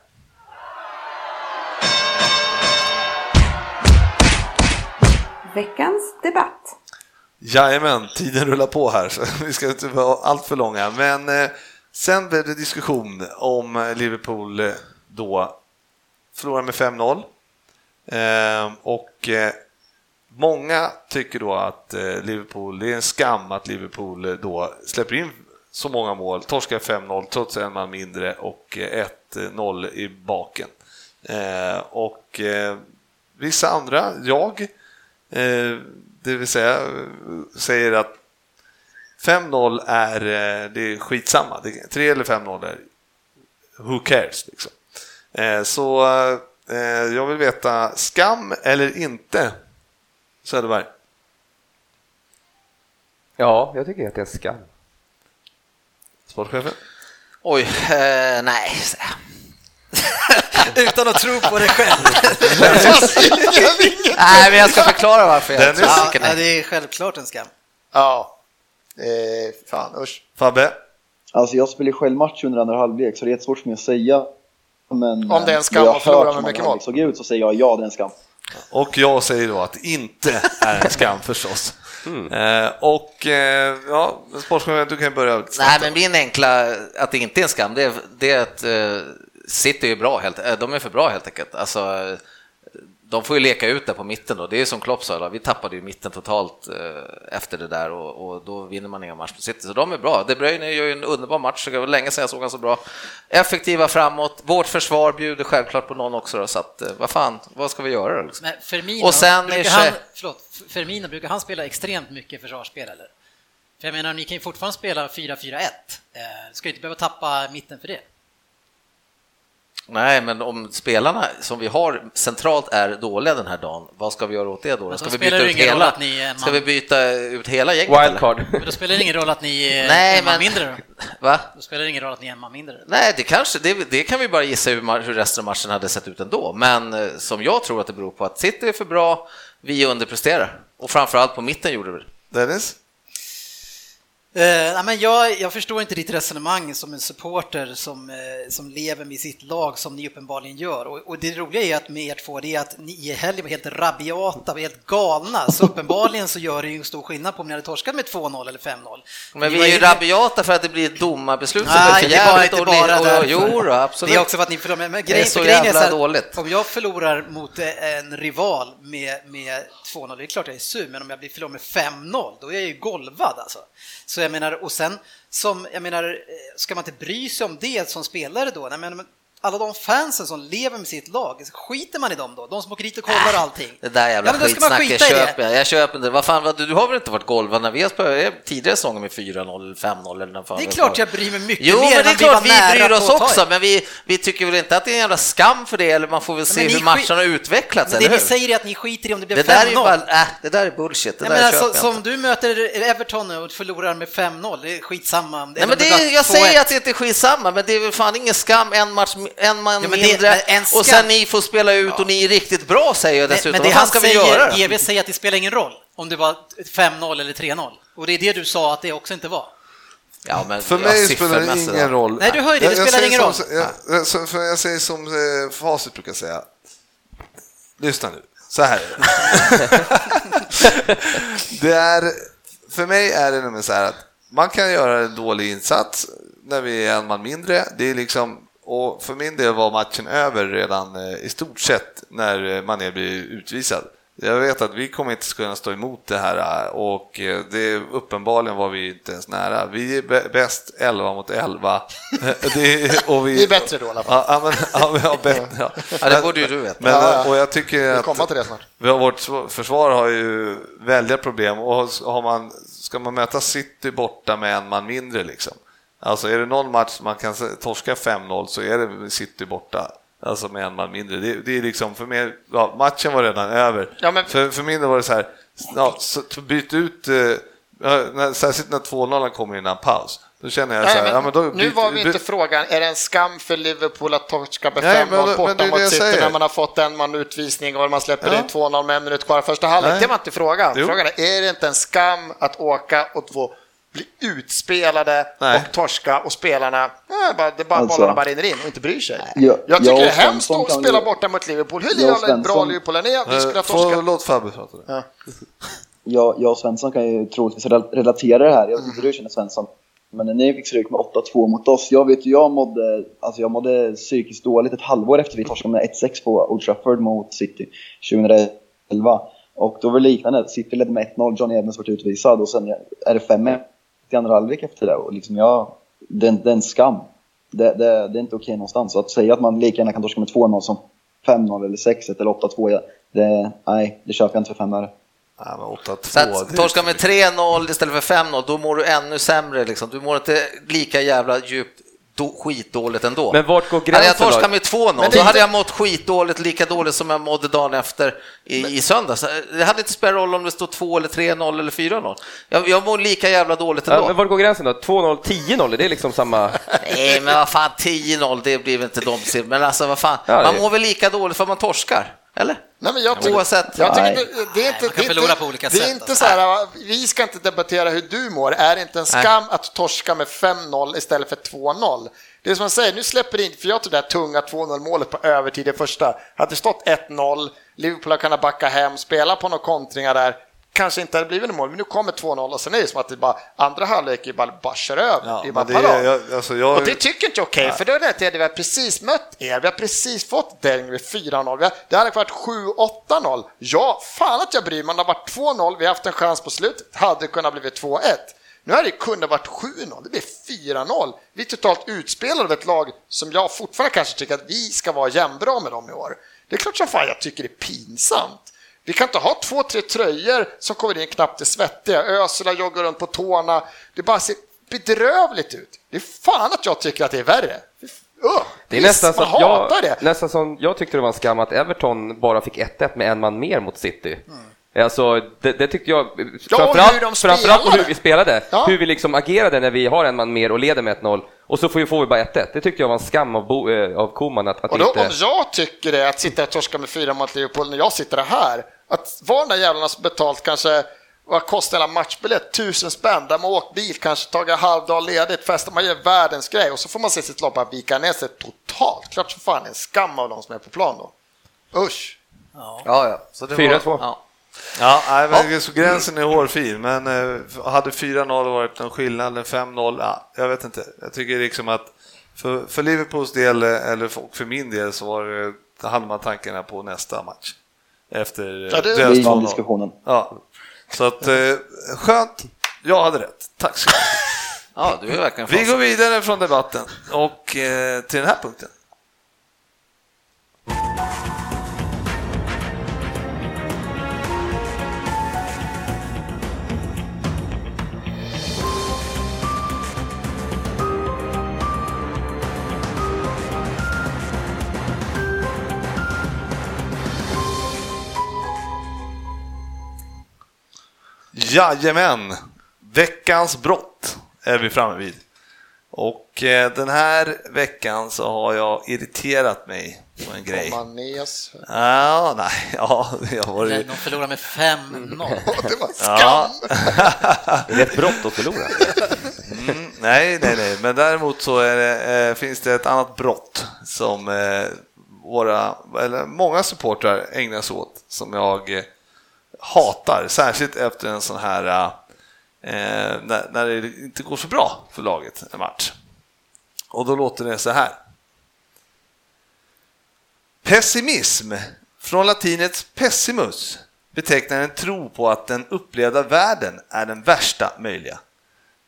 Veckans debatt. Jajamän, tiden rullar på här så vi ska inte vara allt för långa. Men eh, sen blev det diskussion om Liverpool eh, då förlorar med 5-0. Eh, och eh, många tycker då att eh, Liverpool, det är en skam att Liverpool eh, då släpper in så många mål, torskar 5-0 trots en man mindre och eh, 1-0 i baken. Eh, och eh, vissa andra, jag, eh, det vill säga, eh, säger att 5-0 är, eh, det är skitsamma. Det, 3 eller 5-0 är who cares liksom. Eh, så eh, jag vill veta, skam eller inte? Söderberg? Ja, jag tycker att det är en skam. Sportchefen? Oj, eh, nej. Utan att tro på det själv. nej, men jag ska förklara varför jag Dennis? Ja, nej, det är självklart en skam. Ja, eh, fan usch. Fabbe? Alltså jag spelade själv match under andra halvlek så det är jättesvårt för mig att säga. Men Om det är en skam att förlora med mycket mål. såg ut så säger jag ja, det är en skam. Och jag säger då att det inte är en skam förstås. Eh, och eh, ja, sportchefen, du kan börja. Nej, men min enkla, att det inte är en skam, det är, det är att eh, City är bra helt, eh, de är för bra helt enkelt. Alltså, de får ju leka ut där på mitten då. Det är som Klopp sa, vi tappade ju mitten totalt eh, efter det där och, och då vinner man inga matcher på City. Så de är bra. De Bruyne gör ju en underbar match, det var länge sedan jag såg honom så bra. Effektiva framåt, vårt försvar bjuder självklart på någon också då, så att eh, vad fan, vad ska vi göra då? Liksom? Men Firmino, Och sen brukar han, förlåt, Firmino, brukar han spela extremt mycket försvarsspel eller? För jag menar, ni kan ju fortfarande spela 4-4-1. Eh, ska ju inte behöva tappa mitten för det. Nej, men om spelarna som vi har centralt är dåliga den här dagen, vad ska vi göra åt det då? Ska vi byta ut hela, ska vi byta ut gänget? Wildcard. Men då spelar det ingen roll att ni är Nej, en man men- mindre då? Va? Då spelar det ingen roll att ni är en man mindre? Nej, det kanske, det, det kan vi bara gissa hur, hur resten av matchen hade sett ut ändå. Men eh, som jag tror att det beror på att City är för bra, vi underpresterar. Och framförallt på mitten gjorde vi det. Dennis? Eh, men jag, jag förstår inte ditt resonemang som en supporter som, eh, som lever med sitt lag som ni uppenbarligen gör. Och, och det roliga är att med er två, det är att ni i helgen var helt rabiata, var helt galna. Så uppenbarligen så gör det ju en stor skillnad på om ni hade torskat med 2-0 eller 5-0. Men vi är ju rabiata för att det blir ett domarbeslut som är Nej, för det var jävligt inte och- bara och- därför. Jo då, absolut. Det är också för att ni förlorar, men- men Det är grejen, så grejen är jävla så här, dåligt. om jag förlorar mot eh, en rival med, med 2-0, det är klart jag är sur, men om jag blir förlorar med 5-0, då är jag ju golvad alltså. Så jag menar, och sen som, jag menar, eh, ska man inte bry sig om det som spelare då? Nej, men, alla de fansen som lever med sitt lag, skiter man i dem då? De som åker dit och kollar allting. Det där jävla Ja, men skitsnacket skita det. köper jag. Jag köper det. Vad fan, vad, du, du har väl inte varit golvad när vi har spelat tidigare säsonger med 4-0 eller 5-0 eller när fan Det är det klart jag bryr mig mycket Jo, mer. men det är klart vi nära bryr oss också, men vi, vi tycker väl inte att det är en jävla skam för det, eller man får väl se men hur matchen har utvecklats, Men det ni säger är att ni skiter i om det blir det 5-0. där är bara, äh, det där är bullshit, det Jag där menar, köper så, jag som inte. du möter Everton nu och förlorar med 5-0, det är skitsamma. Nej, men det, är- jag säger att det inte är skitsamma, men det är väl fan ingen skam, en match, en man Ja, det- mindre, och sen ni får spela ut och ni är riktigt bra, säger jag dessutom. Men det Vad han ska vi säger, göra? då? GV säger att det spelar ingen roll om det var 5-0 eller 3-0. Och det är det du sa att det också inte var. Ja, men, För ja, mig spelar det ingen ja. roll. Nej, du hör det, det Jag- spelar ingen som- roll. Jag, jag, för jag säger som eh, facit brukar säga. Lyssna nu, så här är det. det är, för mig är det nämligen så här att man kan göra en dålig insats när vi är en man mindre. Det är liksom, och för min del var matchen över redan eh, i stort sett när eh, Mané blir utvisad. Jag vet att vi kommer inte kunna stå emot det här eh, och det uppenbarligen var vi inte ens nära. Vi är bä- bäst 11 mot 11. det är, och vi, Vi är bättre då i alla fall. Ja, men, ja, ja, bättre, ja. Ja, det borde ju du veta. Men, Ja, ja. Och jag tycker att till det snart. vi har, vårt försvar har ju väldiga problem och har man, ska man möta City borta med en man mindre liksom. Alltså är det någon match man kan torska 5-0 så är det City borta. Alltså med en man mindre. Det, det är liksom för mig, ja, matchen var redan över. Ja, men- För, för min del var det så här, ja, så, byt ut, eh, när, särskilt när 2-0 kommer innan paus. Då känner jag så Nej, här, men ja, men nu byt- var vi byt- inte frågan, är det en skam för Liverpool att torska med Nej, 5-0 men- men det borta mot City säger. när man har fått en man utvisning och man släpper Ja. in 2-0 med en minut kvar första halvlek? Det var inte frågan. Jo. Frågan är, är det inte en skam att åka och få bli utspelade Nej. och torska och spelarna, ja, bara, det bara, Alltså- bollarna bara rinner in och inte bryr sig? Jag- jag tycker jag det är och hemskt Svensson att spela ju- borta mot Liverpool. Hur jävla bra Liverpool än är, vi skulle ha Eh, torskat. Låt Fabbe prata. nu. Ja. jag, jag och Svensson kan ju troligtvis rel- relatera det här. Jag vet inte hur du känner Svensson. Men när ni fick stryk med 8-2 mot oss, jag vet ju, jag mådde, alltså jag mådde psykiskt dåligt ett halvår efter vi torskade med 1-6 på Old Trafford mot City 2011. Och då var det liknande, City ledde med 1-0, Johnny Evans vart utvisad och sen är det 5-1 halvlek efter det. Och liksom jag, det, det är en skam. Det, det, det är inte okej någonstans. Så att säga att man lika gärna kan torska med 2-0 som 5-0 eller 6-1 eller 8-2, ja, det, nej, det köper jag inte för fem öre. Ja, men 8-2. Så att det är torska med 3-0 istället för 5-0, då mår du ännu sämre. Liksom. Du mår inte lika jävla djupt do, skitdåligt ändå. Men vart går hade jag gränsen torskat då? med 2-0, Men det då hade jag mått skitdåligt, lika dåligt som jag mådde dagen efter i, i söndags. Det hade inte spelat roll om det stod 2 eller 3-0 eller 4-0. Jag, jag mår lika jävla dåligt ändå. Ja, men vart går gränsen då? 2-0, 10-0, är det liksom samma... Nej, men vad fan, 10-0, det blir väl inte de. Men alltså, vad fan, Ja, det- man mår väl lika dåligt för man torskar? Eller? Nej, men jag tycker, Oavsett. Jag tycker Nej. det, det är inte, man kan det är inte, på olika det är inte alltså. så här, vi ska inte debattera hur du mår. Är det inte en skam att torska med 5-0 istället för 2-0? Det är som jag säger, nu släpper det in, för jag tror det här tunga 2-0 målet på övertid i första. Hade det stått 1-0, Liverpool har kunnat backa hem, spela på några kontringar där, kanske inte hade blivit något mål, men nu kommer 2-0 och sen är det som att det bara, andra halvlek är bara, kör över. Ja, bara det är- jag- alltså, jag- Och det tycker inte jag är okej, för då är det att vi har precis mött er, vi har precis fått med 4-0, Vi har- det hade varit 7-8-0. Ja, fan att jag bryr mig, det har varit 2-0, vi har haft en chans på slutet, hade kunnat blivit 2-1. Nu hade det kunnat varit 7-0, det blir 4-0. Vi är totalt utspelade av ett lag som jag fortfarande kanske tycker att vi ska vara jämnbra med dem i år. Det är klart som fan jag tycker det är pinsamt. Vi kan inte ha två, tre tröjor som kommer in knappt är svettiga. Ösela joggar runt på tårna. Det bara ser bedrövligt ut. Det är fan att jag tycker att det är värre. Uh, Det är nästan man som, jag, det. nästan som jag tyckte det var en skam att Everton bara fick 1-1 med en man mer mot City. Alltså, det, det tyckte jag, framförallt, hur framförallt hur vi spelade, Ja. hur vi liksom agerade när vi har en man mer och leder med 1-0 och så får vi, får vi bara 1-1. Det tyckte jag var en skam av, Bo, eh, av Koman att, att Och då, inte... om jag tycker det, att sitta och torska med fyra mot Liverpool när jag sitter här, att vara den där jävlarna som betalt kanske vad kostar hela matchbiljett? Tusen spänn, där man åkt bil, kanske tagit halvdag ledigt, festar, man gör världens grej och så får man se sitt lag bara vika ner sig totalt. Klart som fan är en skam av de som är på plan då. Usch! Ja, ja. Så det 4-2. var- Ja. Ja, nej, men så gränsen är hårfin, men eh, hade 4-0 varit någon skillnad, eller 5-0, ja, jag vet inte. Jag tycker liksom att för, för Liverpools del, eh, eller för, för min del, så var det, då hade man tankarna på nästa match. Efter eh, Ja, det- deras är den 2-0. diskussionen. Ja, så att eh, skönt. Jag hade rätt. Tack så mycket. ja, du är verkligen Vi går vidare från debatten och eh, till den här punkten. Jajamän! Veckans brott är vi framme vid. Och eh, den här veckan så har jag irriterat mig på en grej. Manes. Ja, nej, ja, jag var ju... De förlorar med 5-0. Det var Ja. skam! Det är ett brott att förlora. Mm, nej, nej, nej, men däremot så är det, eh, finns det ett annat brott som eh, våra, eller många supportrar ägnar sig åt som jag hatar, särskilt efter en sån här eh, eh, när, när det inte går så bra för laget en match. Och då låter det så här. Pessimism, från latinets pessimus, betecknar en tro på att den upplevda världen är den värsta möjliga.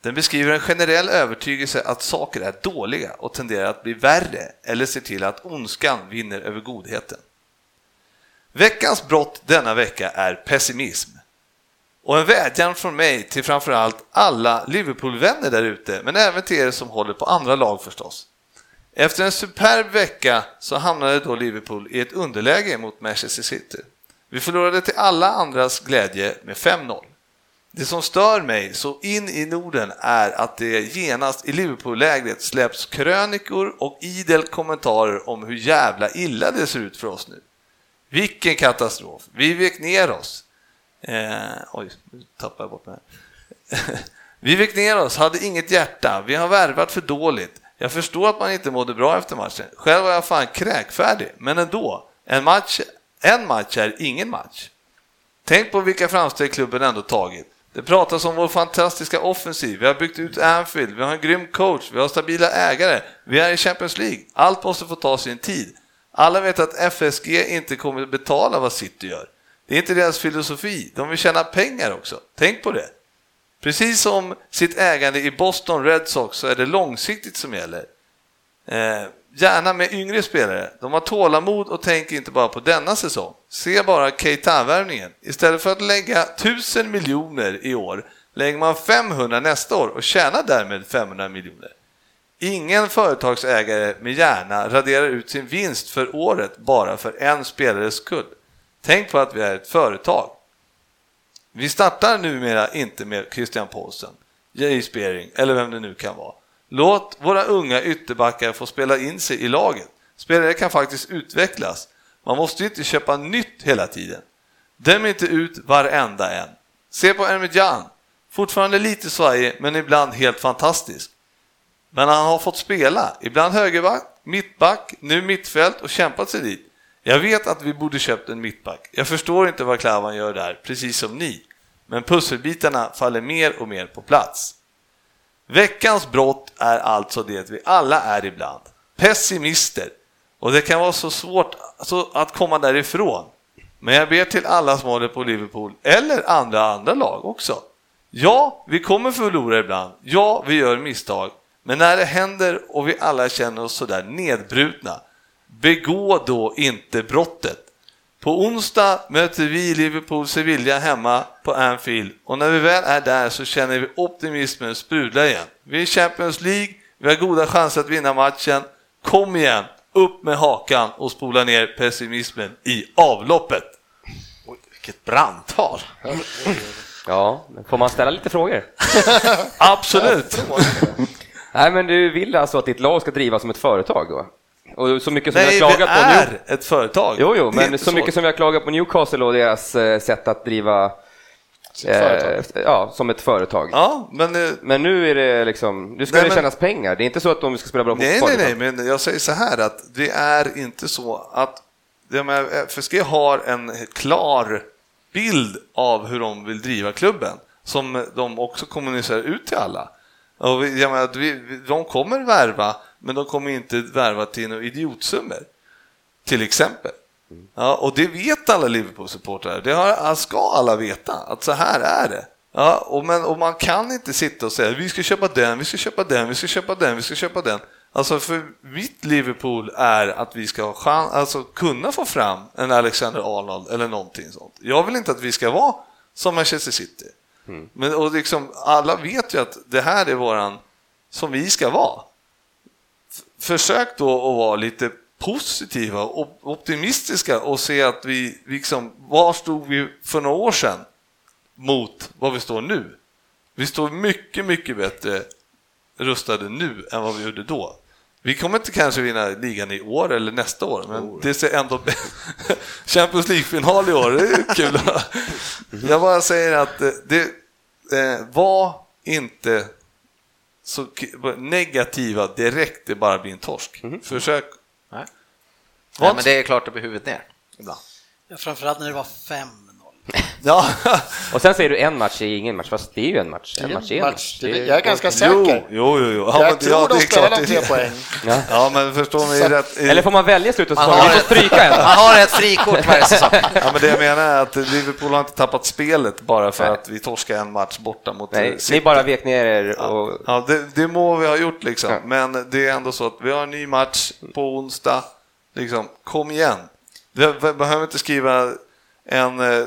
Den beskriver en generell övertygelse att saker är dåliga och tenderar att bli värre eller ser till att ondskan vinner över godheten. Veckans brott denna vecka är pessimism. Och en vädjan från mig till framförallt alla Liverpool-vänner där ute, men även till er som håller på andra lag förstås. Efter en superb vecka så hamnade då Liverpool i ett underläge mot Manchester City. Vi förlorade till alla andras glädje med 5-0. Det som stör mig så in i Norden är att det genast i Liverpool-lägret släpps krönikor och idel kommentarer om hur jävla illa det ser ut för oss nu. Vilken katastrof! Vi vek ner oss. Eh, oj, nu tappade jag bort mig. Vi vek ner oss, hade inget hjärta, vi har värvat för dåligt. Jag förstår att man inte mådde bra efter matchen. Själv var jag fan kräkfärdig, men ändå. En match, en match är ingen match. Tänk på vilka framsteg klubben ändå tagit. Det pratas om vår fantastiska offensiv, vi har byggt ut Anfield, vi har en grym coach, vi har stabila ägare, vi är i Champions League. Allt måste få ta sin tid. Alla vet att FSG inte kommer att betala vad City gör. Det är inte deras filosofi, de vill tjäna pengar också. Tänk på det. Precis som sitt ägande i Boston Red Sox så är det långsiktigt som gäller. Eh, gärna med yngre spelare. De har tålamod och tänker inte bara på denna säsong. Se bara Keita-värvningen. Istället för att lägga 1000 miljoner i år lägger man 500 nästa år och tjänar därmed 500 miljoner. Ingen företagsägare med hjärna raderar ut sin vinst för året bara för en spelares skull. Tänk på att vi är ett företag. Vi startar numera inte med Christian Paulsen, Jay Spearing eller vem det nu kan vara. Låt våra unga ytterbackar få spela in sig i laget. Spelare kan faktiskt utvecklas. Man måste ju inte köpa nytt hela tiden. Döm inte ut varenda en. Se på Ermedjan. Fortfarande lite svajig, men ibland helt fantastisk. Men han har fått spela, ibland högerback, mittback, nu mittfält och kämpat sig dit. Jag vet att vi borde köpt en mittback. Jag förstår inte vad Klavan gör där, precis som ni. Men pusselbitarna faller mer och mer på plats. Veckans brott är alltså det vi alla är ibland. Pessimister. Och det kan vara så svårt alltså, att komma därifrån. Men jag ber till alla som håller på Liverpool, eller andra andra lag också. Ja, vi kommer förlora ibland. Ja, vi gör misstag. Men när det händer och vi alla känner oss sådär nedbrutna, begå då inte brottet. På onsdag möter vi Liverpool Sevilla hemma på Anfield och när vi väl är där så känner vi optimismen sprudla igen. Vi är i Champions League, vi har goda chanser att vinna matchen. Kom igen, upp med hakan och spola ner pessimismen i avloppet. Vilket brandtal! Ja, får man ställa lite frågor? Absolut! Nej, men du vill alltså att ditt lag ska drivas som ett företag då? Och så mycket som Nej, jag har det klagat på nu... är ett företag. Jo, jo, men inte så mycket som vi har klagat på Newcastle och deras eh, sätt att driva eh, ja, som ett företag. Ja, men... eh, Men nu är det liksom, nu ska Nej, det men- tjänas pengar. Det är inte så att de ska spela bra Nej, fotboll. nej, nej, utan- men jag säger så här att det är inte så att jag menar, FSG har en klar bild av hur de vill driva klubben som de också kommunicerar ut till alla. Och vi- jag menar, vi- de kommer värva, men de kommer inte värva till några idiotsummor. Till exempel. Ja, och det vet alla Liverpool-supportrar. Det har, ska alla veta, att så här är det. Ja, och, men, och man kan inte sitta och säga vi ska köpa den, vi ska köpa den, vi ska köpa den, vi ska köpa den. Alltså för mitt Liverpool är att vi ska ha chans, alltså kunna få fram en Alexander Arnold eller någonting sånt. Jag vill inte att vi ska vara som Manchester City. Men och liksom, alla vet ju att det här är våran, som vi ska vara. Försök då att vara lite positiva och optimistiska och se att vi, liksom, var stod vi för några år sedan mot vad vi står nu? Vi står mycket, mycket bättre rustade nu än vad vi gjorde då. Vi kommer inte kanske vinna ligan i år eller nästa år, men det ser ändå Champions League-final i år, det är kul. Jag bara säger att eh, det eh, var inte så negativa direkt det bara blir en torsk. Försök. Nej. Vad- Nej, men det är klart det blir huvudet ner ibland. Ja, framförallt när det var 5-0. Ja, Och sen säger du en match är ingen match, fast det är ju en match. En match är en match. Det är- Jag är ganska säker. jo, jo. jo. Ja, Jag men- tror ja, de det spelar tre poäng. Ja. Ja, men förstår ni rätt? Eller får man välja slutet Man har man ett- stryka en? Man har ett frikort varje säsong. Ja, men det jag menar är att Liverpool har inte tappat spelet bara för Nej. att vi torskar en match borta mot eh, Nej, City. ni bara vek ner er och... Ja, det, det må vi ha gjort liksom, Ja. men det är ändå så att vi har en ny match på onsdag. Liksom, kom igen! Vi vi behöver inte skriva en eh,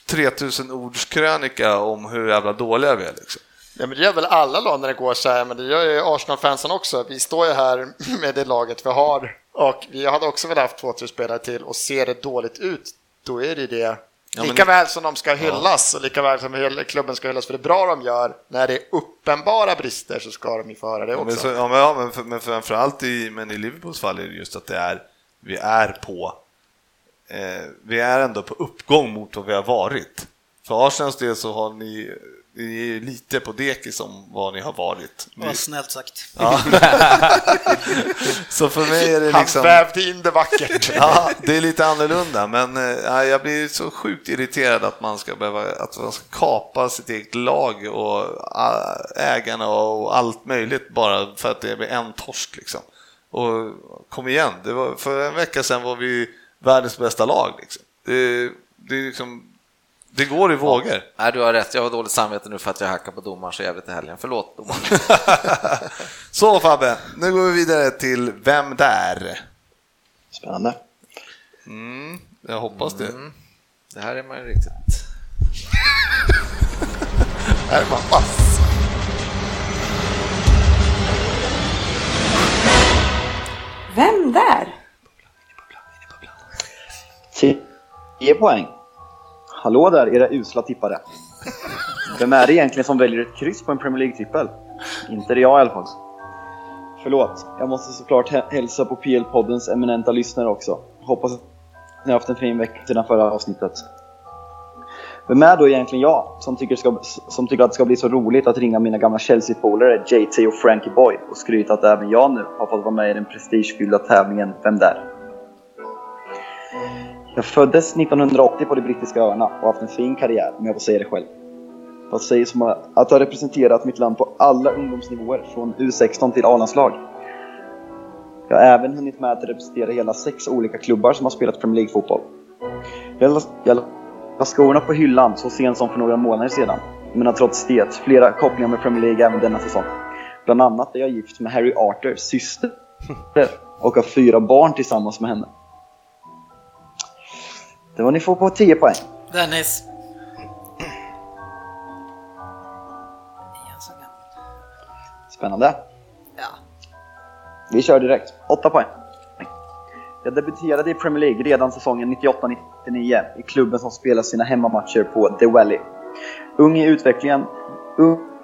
3000 ords krönika om hur jävla dåliga vi är. Liksom. Ja, men det gör väl alla lag när det går så här, men det gör ju Arsenal-fansen också. Vi står ju här med det laget vi har och vi hade också velat haft två, tre spelare till och ser det dåligt ut, då är det det. lika väl som de ska hyllas och lika väl som hela klubben ska hyllas för det bra de gör, när det är uppenbara brister så ska de ju få höra det Ja, men, också. så, ja, men, för, men framförallt i, men i Liverpools fall är det just att det är, vi är på, vi är ändå på uppgång mot vad vi har varit. För Arsenals del så har ni, ni är lite på dekis om vad ni har varit. Ni, Vad snällt sagt. ja. så för mig är det Han liksom... vävde in det vackert. Ja, det är lite annorlunda, men eh, ja, jag blir så sjukt irriterad att man ska behöva att man ska kapa sitt eget lag och ah, ägarna och allt möjligt bara för att det blir en torsk liksom. Och kom igen, det var, för en vecka sedan var vi världens bästa lag. Liksom. Det, det, är liksom, det går i vågor. Nej, du har rätt. Jag har dåligt samvete nu för att jag hackar på domaren så jävligt i helgen. Förlåt domaren. Så Fabbe, nu går vi vidare till Vem där? Spännande. Mm, jag hoppas det. Det här är man ju riktigt... Här är man vass. Vem där? 10 poäng. Hallå där, era usla tippare. Vem är det egentligen som väljer ett kryss på en Premier League-trippel? Inte det jag i alla fall. Förlåt, jag måste såklart hälsa på PL-poddens eminenta lyssnare också. Hoppas att ni har haft en fin vecka sedan förra avsnittet. Vem är då egentligen jag som tycker, ska, som tycker att det ska bli så roligt att ringa mina gamla Chelsea-polare JT och Frankie Boy och skryta att även jag nu har fått vara med i den prestigefyllda tävlingen Vem där? Jag föddes 1980 på de brittiska öarna och haft en fin karriär om jag får säga det själv. Vad sägs om att ha representerat mitt land på alla ungdomsnivåer från U16 till A-landslag? Jag har även hunnit med att representera hela sex olika klubbar som har spelat Premier League-fotboll. Jag la- jag la skorna på hyllan så sent som för några månader sedan. Men har trots det flera kopplingar med Premier League även denna säsong. Bland annat är jag gift med Harry Arthurs syster och har fyra barn tillsammans med henne. Det var ni får på 10 poäng. Dennis. Spännande. Ja. Vi kör direkt. 8 poäng. Jag debuterade i Premier League redan säsongen 98-99 i klubben som spelar sina hemmamatcher på The Valley. Ung i utvecklingen,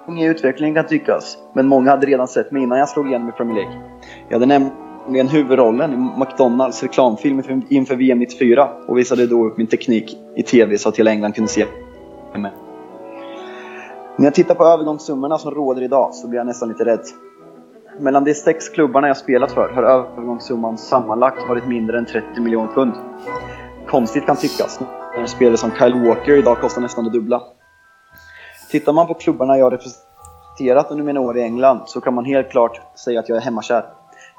ung i utvecklingen kan tyckas, men många hade redan sett mig innan jag slog igenom i Premier League. Jag hade nämligen huvudrollen i McDonalds reklamfilm inför- inför VM 94 och visade då upp min teknik i TV så att hela England kunde se mig. När jag tittar på övergångssummorna som råder idag så blir jag nästan lite rädd. Mellan de sex klubbarna jag spelat för har övergångssumman sammanlagt varit mindre än 30 miljoner pund. Konstigt kan tyckas, när en spelare som Kyle Walker idag kostar nästan det dubbla. Tittar man på klubbarna jag representerat under mina år i England så kan man helt klart säga att jag är hemmakär.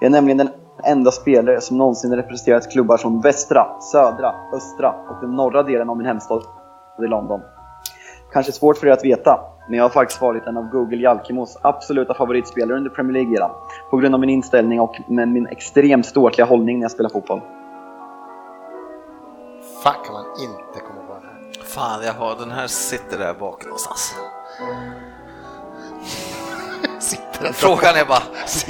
Jag är nämligen den enda spelare som någonsin representerat klubbar som västra, södra, östra och den norra delen av min hemstad i London. Kanske svårt för er att veta, men jag har faktiskt varit en av Google Jalkimos absoluta favoritspelare under Premier League-eran. På grund av min inställning och med min extremt ståtliga hållning när jag spelar fotboll. Fan kan man inte komma på den här. Fan, jag har den här sitter där bak någonstans. Sitter Frågan är bara,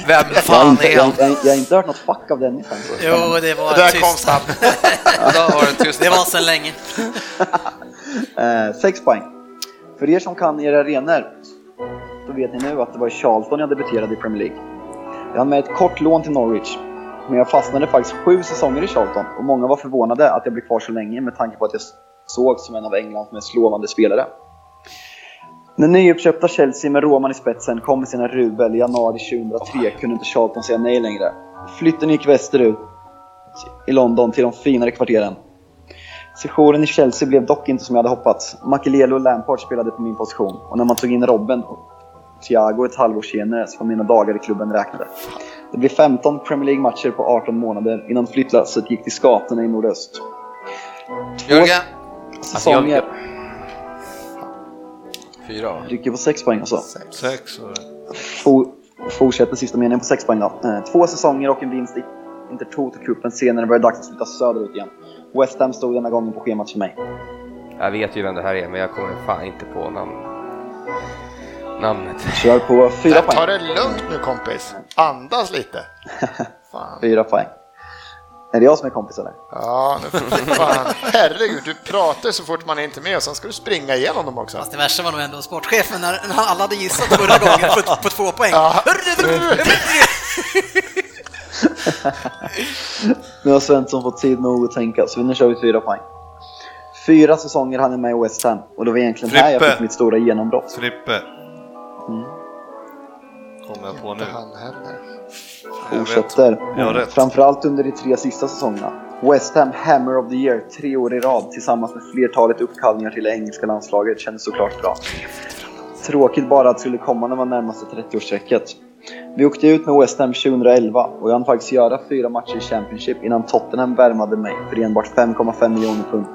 vem Jag fan är jag, han? jag, jag har inte hört något fuck av Dennis än. Jo, det var Där kom tyst. snabb. Då var det tyst. Det var sedan länge. Eh, sex poäng. För er som kan era arenor så vet ni nu att det var i Charlton jag debuterade i Premier League. Jag hann med ett kort lån till Norwich, men jag fastnade faktiskt sju säsonger i Charlton och många var förvånade att jag blev kvar så länge med tanke på att jag såg som en av Englands mest lovande spelare. När nyuppköpta Chelsea med Roman i spetsen kom med sina rubel i januari 2003 kunde inte Charlton säga nej längre. Flytten gick västerut i London till de finare kvarteren. Sessionen i Chelsea blev dock inte som jag hade hoppats. Makelele och Lampard spelade på min position och när man tog in Robben och Thiago ett halvår senare så var mina dagar i klubben räknade. Det blev 15 Premier League-matcher på 18 månader innan flyttlasset gick till Skatorna i nordöst. Jörgen? Säsonger... Fyra va? Rycker på 6 poäng alltså. Sex var det. For, fortsätter sista meningen på 6 poäng då. Eh, två säsonger och en vinst i Intertoto-cupen. Senare var det dags att flytta söderut igen. West Ham stod denna gången på schemat för mig. Jag vet ju vem det här är, men jag kommer fan inte på namn. namnet. Kör på 4 Ta poäng. det lugnt nu kompis. Andas lite. Fan. 4 poäng. Är det jag som är kompis eller? Ja, nu fan. Herregud, du pratar så fort man är inte med och sen ska du springa igenom dem också. Fast det värsta var nog ändå sportchefen när, när alla hade gissat förra gången på, på två poäng. Ja. Nu har Svensson fått tid nog att tänka, så nu kör vi 4 poäng. Fyra säsonger hann jag med i West Ham och det var egentligen här jag Frippe. fick mitt stora genombrott. Frippe. Kommer jag på nu. Inte han heller. Fortsätter. Framförallt under de tre sista säsongerna. West Ham Hammer of the Year tre år i rad tillsammans med flertalet uppkallningar till det engelska landslaget kändes såklart bra. Tråkigt bara att det skulle komma när man närmade sig 30-årsstrecket. Vi åkte ut med West Ham 2011 och jag hann faktiskt göra fyra matcher i Championship innan Tottenham värmade mig för enbart 5,5 miljoner pund.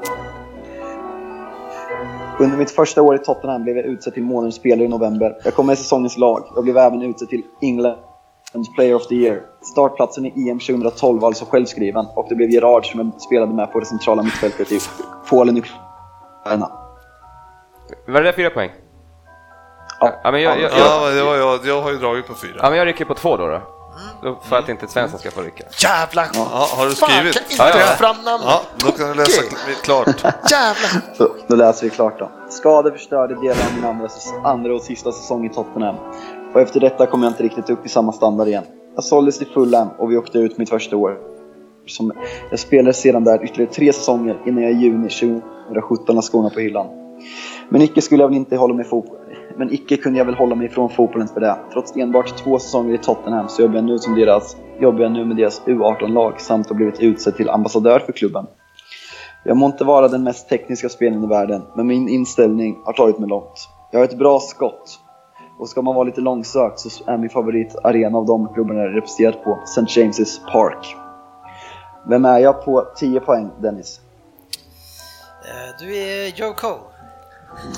Under mitt första år i Tottenham blev jag utsedd till månadens spelare i november. Jag kom med i säsongens lag. Jag blev även utsedd till England Player of the Year. Startplatsen i EM 2012 var alltså självskriven och det blev Gerard som spelade med på det centrala mittfältet i Polen Ukraina. Var det där fyra poäng? Ja. Ja, men jag, jag, jag, Ja, det var jag. Jag har ju dragit på fyra. ja, men jag rycker på två då. då. Då för att inte Svensson ska få rycka. Jävlar! Ja, har du Fan, skrivit? kan inte Ja, ja, fram namnet. Ja, då kan du läsa klart. Jävlar! Så, då läser vi klart då. Skador förstörde delar av min andra, andra och sista säsong i Tottenham. Och efter detta kom jag inte riktigt upp i samma standard igen. Jag såldes till Fulham och vi åkte ut mitt första år. Som jag spelade sedan där ytterligare tre säsonger innan jag i juni 2017 la skorna på hyllan. Men icke skulle jag väl inte hålla mig fotboll. Men icke kunde jag väl hålla mig ifrån fotbollen för det. Trots enbart två säsonger i Tottenham så jobbar jag nu, som deras, jobbar jag nu med deras U18-lag samt har blivit utsedd till ambassadör för klubben. Jag må inte vara den mest tekniska spelaren i världen, men min inställning har tagit mig långt. Jag har ett bra skott. Och ska man vara lite långsökt så är min favoritarena av de klubbarna jag representerat på St. James' Park. Vem är jag på 10 poäng, Dennis? Eh, Du är Joe Cole.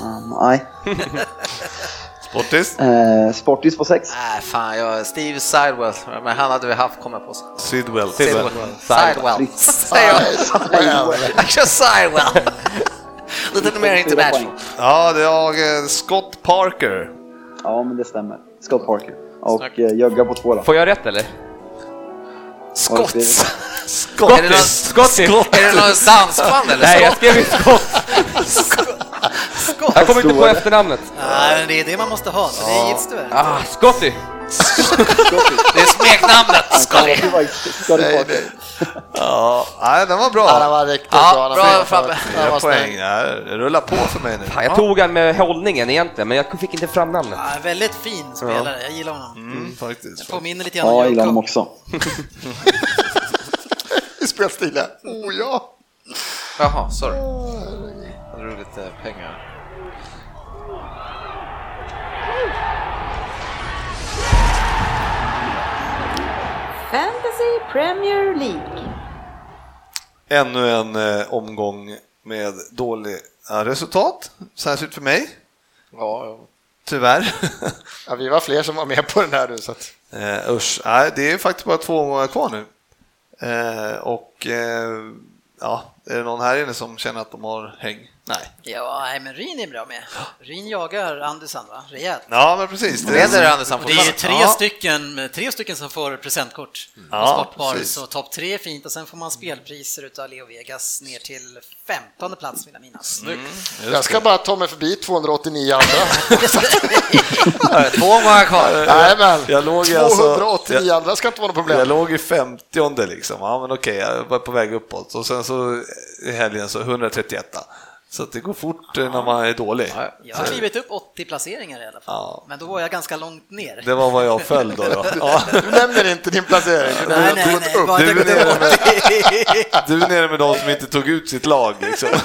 Mm, nej. Sportis? Eh, Sportis på 6. Nej, fan, jag, Steve Sidewell, men han hade vi haft kommit på. Sidwell. Sidwell. Sidewell. Sidewell. Jag kör Sidewell. Lite mer international. Ja, det är eh, Scott Parker. Ja, men det stämmer. Scott Parker. Och eh, Jögga på 2 då. Får jag rätt eller? Skotts. Scottish. Är det någon. Är det någon dansband eller? Nej, jag skrev ju skott. Jag kommer inte på efternamnet. Nej, men det är det man måste ha, så det gills det väl. Ah, Scotty. Det är smeknamnet. Scotty Nej, nej. Ja, nej, den var bra. Ja, den var riktigt Ja, bra. Bra, Fabbe. var Fyra poäng. Ja, det rullar på för mig nu. Fan, jag tog han med hållningen egentligen, men jag fick inte fram namnet. Ja, väldigt fin spelare, jag gillar honom. Mm, faktiskt. Påminner lite grann Ja, om jag gillar honom också. I spelstilen. Oh ja. Jaha, sorry. Jag drog lite pengar. Fantasy Premier League. Ännu en eh, omgång med dåliga resultat, särskilt för mig. Ja, Tyvärr. ja. Vi var fler som var med på den här nu. Så att... Eh, usch, nej, det är faktiskt bara två omgångar kvar nu. Eh, och eh, ja, är det någon här inne som känner att de har häng? Nej. Ja, nej, men Ryn är bra med. Ryn jagar Andersson, va? Rejält. Ja, men precis. Det leder Andersson Och det är ju tre, Ja. stycken, tre stycken som får presentkort Ja, på Sportbar, precis. så topp tre är fint och sen får man spelpriser utav Leo Vegas ner till 15 plats vill jag minnas. Jag ska bara ta mig förbi 289 andra. Två omgångar kvar. Nej, men Jag låg i alltså- 289 andra ska inte vara något Jag problem. låg i 50 liksom. Ja, men okej, jag var på väg uppåt. Och sen så i helgen så 131. Så att det går fort eh, när man är dålig. Jag har klivit upp 80 placeringar i alla fall, Ja. men då var jag ganska långt ner. Det var vad jag föll då. då. Ja, Du nämner inte din placering. Du Nej, nej, nej, upp. Du är nere med, du är nere med de som inte tog ut sitt lag. Liksom.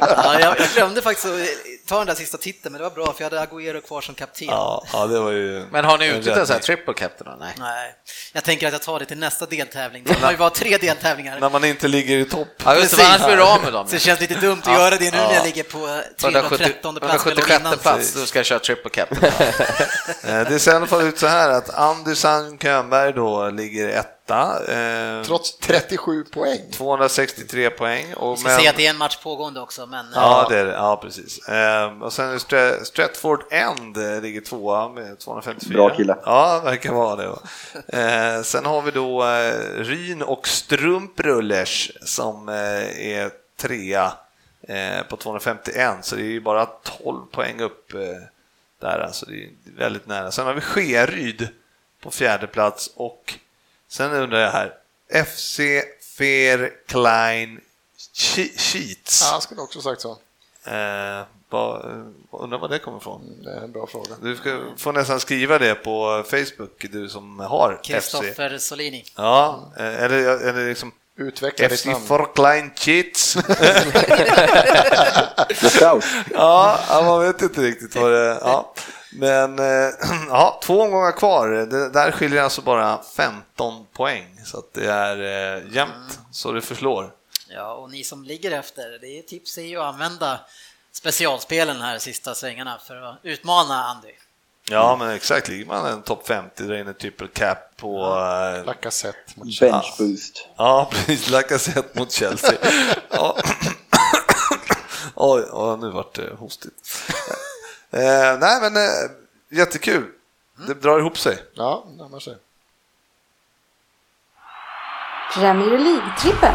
Ja, jag, jag glömde faktiskt att ta den där sista titeln, men det var bra för jag hade Agüero kvar som kapten. Ja, ja, det var ju... Men har ni ute en sån här triple captain? Nej. Nej, jag tänker att jag tar det till nästa deltävling. Det har ju varit tre deltävlingar. När man inte ligger i topp. Ja, just det, annars blir du av med dem. Så det känns lite dumt att göra det nu när jag ligger på 313 plats med 176 innan. plats, då ska jag köra triple captain. Eh, Det ser i alla fall ut så här att Andersson Könberg då ligger etta. Eh, Trots 37 poäng. 263 poäng. Och Jag ska men- säga att det är en match pågående också, men Ja, det är det. Ja, precis. Ehm, och sen Stratford End eh, ligger tvåa med 254. Bra kille. Ja, verkar vara det. va. Ehm, sen har vi då eh, Ryn och Strumprullers som eh, är trea eh, på 251, så det är ju bara 12 poäng upp eh, där, alltså det är väldigt nära. Sen har vi Skeryd på fjärde plats och sen undrar jag här, FC Fairklein Cheats. Ja, jag skulle också sagt så. Eh, vad, eh, undrar var det kommer ifrån? Det är en bra fråga. Du ska, får nästan skriva det på Facebook, du som har FC. Kristoffer Solini. Ja, eh, eller, eller liksom Utveckla ditt FC namn. Cheats. The Scout. ja, ja, man vet inte riktigt vad det är. Ja. Men eh, ja, två omgångar kvar. Det, där skiljer alltså bara 15 poäng, så att det är eh, jämnt så det förslår. Ja, och ni som ligger efter, det är tips är ju att använda specialspelen här sista svängarna för att utmana Andy. Ja, men exakt. Ligger man en topp 50, drar in en triple cap på eh, Lacazette. mot Bench boost. Ja, precis. Lacazette mot Chelsea. Ja. Oj, oj, nu vart det hostigt. Eh, nej, men eh, jättekul. Det drar ihop sig. Ja, närmar sig. Premier League-trippen.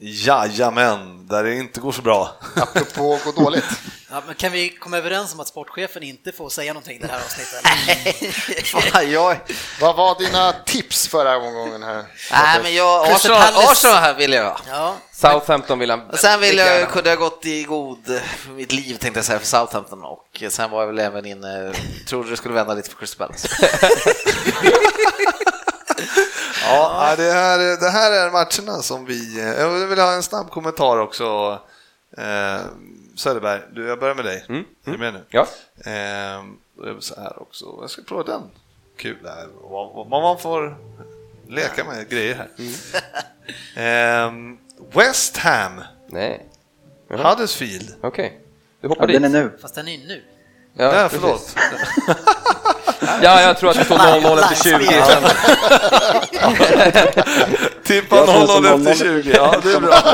Jajamän, där det inte går så bra. Apropå att gå dåligt. Ja, men kan vi komma överens om att sportchefen inte får säga någonting i det här avsnittet? Fan, jag... Vad var dina tips förra omgången här? Nej, men jag... Arsenal, Palace. Arsenal här vill jag ha. Ja, Southampton vill han... Och sen vill jag, kunde jag gått i god för mitt liv tänkte jag säga för Southampton och sen var jag väl även inne, trodde det skulle vända lite för Crystal Palace. Ja, det här, det här är matcherna som vi... Jag vill ha en snabb kommentar också. Eh, Söderberg, du, jag börjar med dig. Mm, Är du med nu? Ja. Eh, då är det så här också. Jag ska prova den. Kul här. Vad vad man får leka med grejer här. Mm. Eh, West Ham, Nej, Jaha. Huddersfield. okej. Du Ja, hoppar den är dit. nu. fast den är nu. Ja, Nej, förlåt. Ja, jag tror att det står 0-0 efter 20. Tippa Jag tror 0 som efter 00. 20. Ja, det är bra.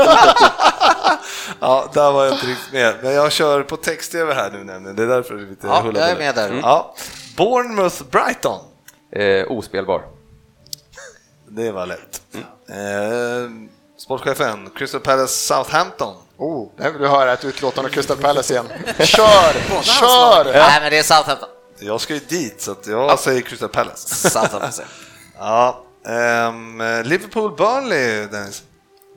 Ja, där var jag inte riktigt med. Men jag kör på text-tv här nu nämligen. Det är därför det är lite Ja, jag är med där. Ja. Bournemouth Brighton. Eh, ospelbar. Det var lätt. Eh, sportchefen, Crystal Palace Southampton. Oh, där vill du höra ett utlåtande av Crystal Palace igen. Kör! Kör! Nej, men det är Southampton. Jag ska ju dit, så att jag säger Crystal Palace. Ja, ehm, Liverpool Burnley, Dennis.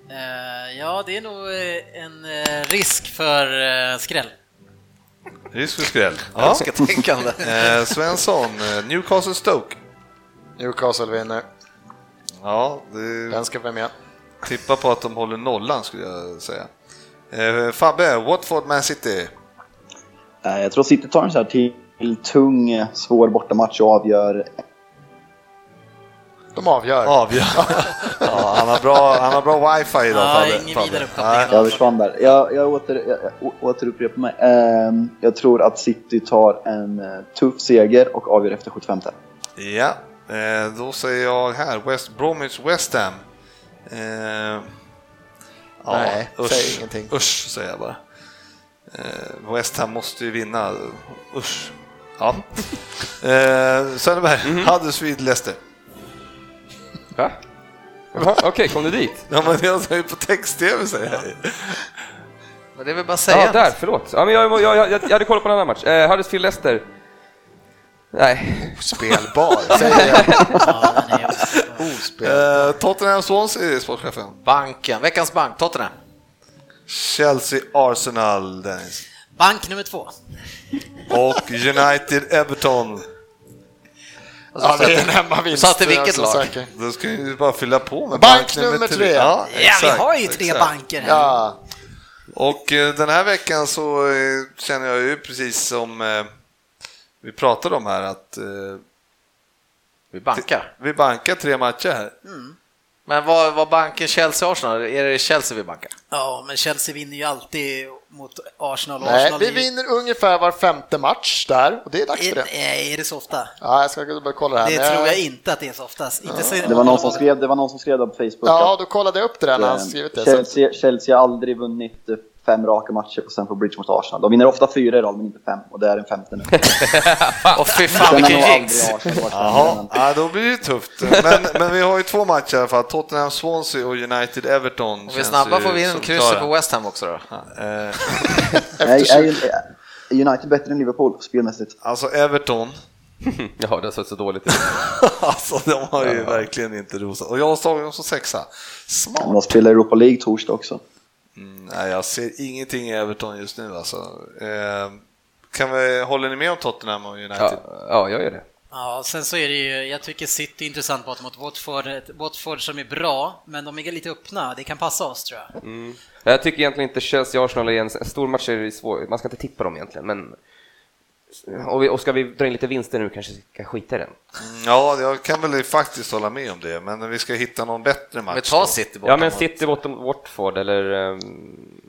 Eh, ja, det är nog eh, en eh, risk för eh, skräll. Risk för skräll. jag. Ja. Ska tänkande. Eh, Svensson, eh, Newcastle vinner. Ja, det Den ska vara med. tippar på att de håller nollan skulle jag säga. Eh, Fabbe, Watford Man City. Jag tror City tar en så här tung, svår bortamatch och avgör. De avgör. Avgör. ja, han, har bra, han har bra wifi idag Ja, Fabbe. ingen vidare. Jag försvann där. Jag, jag, åter, jag, återupprepar mig. Eh, Jag tror att City tar en eh, tuff seger och avgör efter 75. Ja, eh, då säger jag här West Bromwich West Ham. Eh, ja, Nej, usch, säg ingenting. Usch, säger jag bara. Eh, West Ham måste ju vinna. Usch. Ja. Eh, Söderberg, Huddersfield Leicester. Va? Jaha, Okej, kom du dit? Ja, men jag säger på text-tv säger jag. Men det är väl bara att säga. Ja, där, förlåt. Ja, men jag, jag, jag, jag hade kollat på en annan match. Eh, Huddersfield Leicester. Nej, Spelbar, säger jag. Ja, den är Ospelbar. Eh, Tottenham Swansea, sportchefen. Banken, veckans bank, Tottenham. Chelsea Arsenal, Dennis. Bank nummer två. Och United Everton. Ja, det är en hemmavinst. Så att det är vilket lag? säker. Då ska vi bara fylla på med Bank nummer tre. Ja, Ja, vi exakt, har ju tre exakt. banker här. Ja, Och eh, den här veckan så eh, känner jag ju precis som eh, vi pratade om här att Vi bankar. vi bankar tre matcher här. Men vad, vad banken Chelsea-Arsenal? Är det Chelsea vi bankar? Ja, men Chelsea vinner ju alltid mot Arsenal. nej, Arsenal vi är ju- vinner ungefär var femte match där och det är dags för det. Är, är det så ofta? Ja, jag ska börja kolla det här. Det men tror jag inte att det är så oftast. Inte så Det var någon som skrev det, var någon som skrev det på Facebook. Ja, då kollade jag upp det där när han eh, skrivit det. Chelsea har aldrig vunnit eh, fem raka matcher på Stamford Bridge mot Arsenal. De vinner ofta fyra i rad, men inte fem. Och det är en femte nu. Och fy fan vilken jinx! Jaha, ja, då blir det tufft. Men, men vi har ju två matcher i alla fall. Tottenham Swansea och United Everton. Om vi känns snabba får vi in krysset på West Ham också då. Eh, Nej, är, är United bättre än Liverpool spelmässigt? alltså Everton, ja, det har sett så dåligt ut. alltså de har ju verkligen inte rosat. Och jag tagit dem som sexa. Smart. De spelar Europa League torsdag också. Mm, nej, jag ser ingenting i Everton just nu alltså. Eh, kan vi, håller ni med om Tottenham och United? Ja, ja, jag gör det. Ja, sen så är det ju, jag tycker City är intressant borta mot Watford, Watford som är bra, men de är lite öppna, det kan passa oss tror jag. Jag tycker egentligen inte Chelsea-Arsenal är en, en stor match, är svår. man ska inte tippa dem egentligen, men och, vi, och ska vi dra in lite vinster nu kanske vi ska skita i den. Mm, Ja, jag kan väl faktiskt hålla med om det, men vi ska hitta någon bättre match. Vi tar. City borta Ja, men mot- City bortom Watford eller... ehm,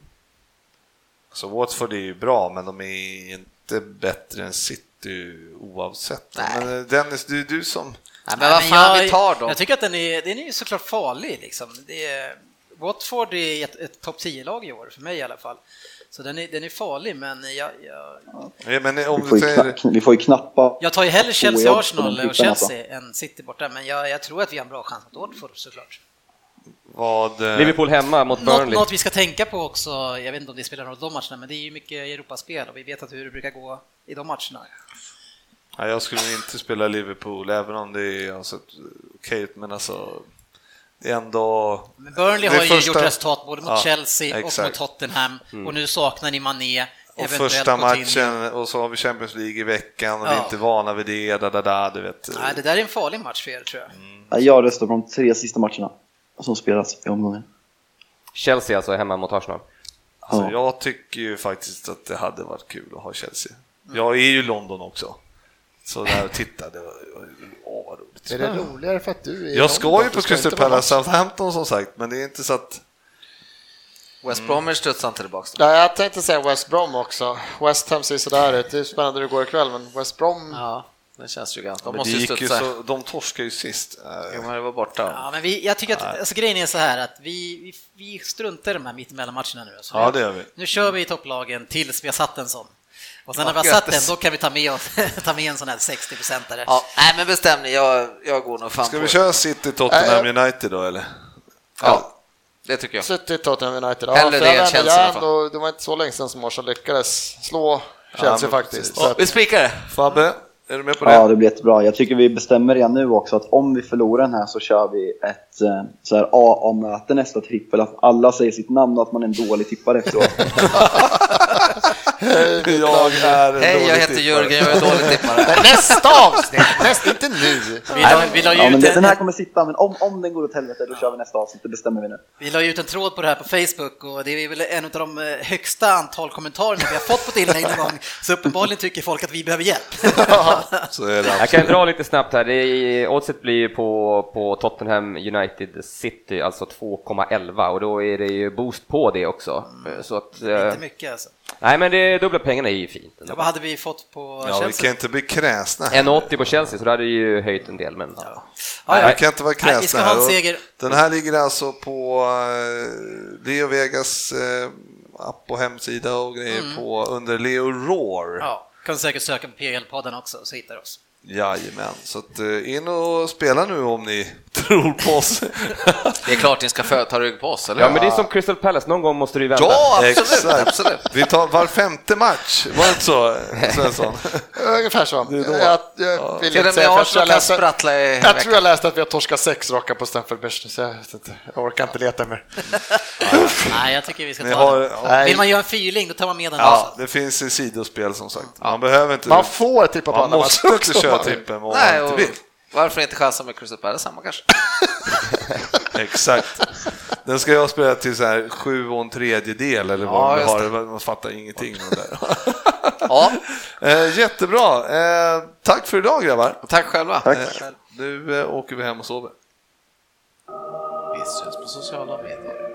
Så Watford är ju bra, men de är inte bättre än City oavsett. Nej. Men eh, Dennis, du, du som... Nej, men vad fan, jag, vi tar dem. Jag tycker att den är, den är ju såklart farlig liksom. Det är, Watford är ett, ett topp 10-lag i år, för mig i alla fall. Så den är, den är farlig, men jag, jag, Ja, Men om Vi får säger... kna, vi får ju knappa... jag tar ju hellre Två jobb Chelsea, på Arsenal de och alltså. Chelsea än City borta, men jag, jag tror att vi har en bra chans mot Watford såklart. Vad, eh, Liverpool hemma mot Något, Burnley. något vi ska tänka på också, jag vet inte om det spelar någon roll de matcherna, men det är ju mycket Europaspel och vi vet att hur det brukar gå i de matcherna. Nej, jag skulle inte spela Liverpool, även om det är alltså, okej ut, men alltså... Det är ändå... Men Burnley har ju första- gjort resultat både mot Ja, Chelsea och exakt. mot Tottenham och nu saknar ni Mané, Och eventuellt första matchen, och så har vi Champions League i veckan, och vi är Ja. inte vana vid det, da, da, da, du vet. Nej, det där är en farlig match för er tror jag. Ja, Jag röstar på de tre sista matcherna som spelas i omgången. Chelsea alltså hemma mot Arsenal. Alltså, Ja. jag tycker ju faktiskt att det hade varit kul att ha Chelsea. Jag är ju i London också. Så där och titta, det var, åh vad. Är det roligare för att du är Jag ska ju på Crystal Palace. Southampton som sagt, men det är inte så att... West Bromwich studsar inte tillbaka. Ja, jag tänkte säga West Brom också. West Ham ser sådär ut. Det är spännande hur det går ikväll, men West Brom... Ja. Det känns ju ganska... De måste ju studsa. så, de torskade ju sist. Eh, Jo, men det var borta. Ja, men vi, jag tycker att alltså, grejen är så här att vi, vi, vi struntar i de här mittemellanmatcherna nu. Så Ja, det gör vi. Nu kör vi i topplagen tills vi har satt en sån. Och sen Ja, när vi har satt den, då kan vi ta med, oss, ta med en sån här 60-procentare. Ja, nej, men bestäm ni. Jag, jag går nog fan Ska på vi det. köra City Tottenham United då eller? Ja, det tycker jag. City, Tottenham United. Hellre för det än Chelsea i alla fall. Det var inte så länge sedan som Arsenal lyckades slå Chelsea men faktiskt. att, Vi spikar det. Fabbe, är du med på det? Ja, det blir jättebra. Jag tycker vi bestämmer redan nu också att om vi förlorar den här så kör vi ett eh, så här AA-möte nästa trippel. Att alla säger sitt namn och att man är en dålig tippare efteråt. Jag är en Hej, jag heter tippare. Jörgen, jag är dålig tippare. nästa avsnitt! Nästa, inte nu! Vi la, vi, la Ja, men den här kommer sitta, men om, om den går åt helvete då kör vi nästa avsnitt. Det bestämmer vi nu. vi la ju ut en tråd på det här på Facebook och det är väl en av de eh, högsta antal kommentarer vi har fått på ett inlägg någon gång. Så uppenbarligen tycker folk att vi behöver hjälp. Så är det Jag kan dra lite snabbt här. Det är, oddset blir ju på, på Tottenham United City, alltså 2,11 och då är det ju boost på det också. Så att, eh, Inte mycket alltså. nej men det dubbla pengarna är ju fint. Ja, vad hade vi fått på Ja, vi Chelsea? kan inte bli kräsna. 1,80 på Chelsea så det hade ju höjt en del men Ja, Nej, ja. vi kan inte vara Nej, vi ska kräsna ha en seger. Den här ligger alltså på eh, Leo Vegas eh, app och hemsida och grejer Mm. på under Leo Roar. Ja, kan säkert söka på PL-podden också så hittar du oss. Jajamän, så att, eh, in och spela nu om ni tror på oss. Det är klart ni ska ta rygg på oss, eller Ja men det är som Crystal Palace, någon gång måste du ju vända. Ja, absolut, Exakt. absolut. Vi tar var femte match, var det inte så Svensson? Ungefär så. Det är då. Jag, vill inte säga, läste, tror jag läste att vi har torskat sex raka på Stamford Bridge, så jag, vet inte, jag orkar inte leta mer. Nej, jag tycker vi ska ta har, den. ja, Vill man göra en fyrling, då tar man med den ja, också. det finns i sidospel som sagt. Man behöver inte... Man får tippa på man andra måste matcher inte också. köra trippen om Nej, man inte vill. Varför inte chansa med Crystal Palace samma kanske? Exakt. Den ska jag spela till så här sju och en tredjedel eller Ja, vad vi just har. Man fattar ingenting det. Ja, eh, jättebra. Eh, tack för idag grabbar. tack själva. Tack. Eh, nu eh, åker vi hem och sover. Vi syns på sociala medier.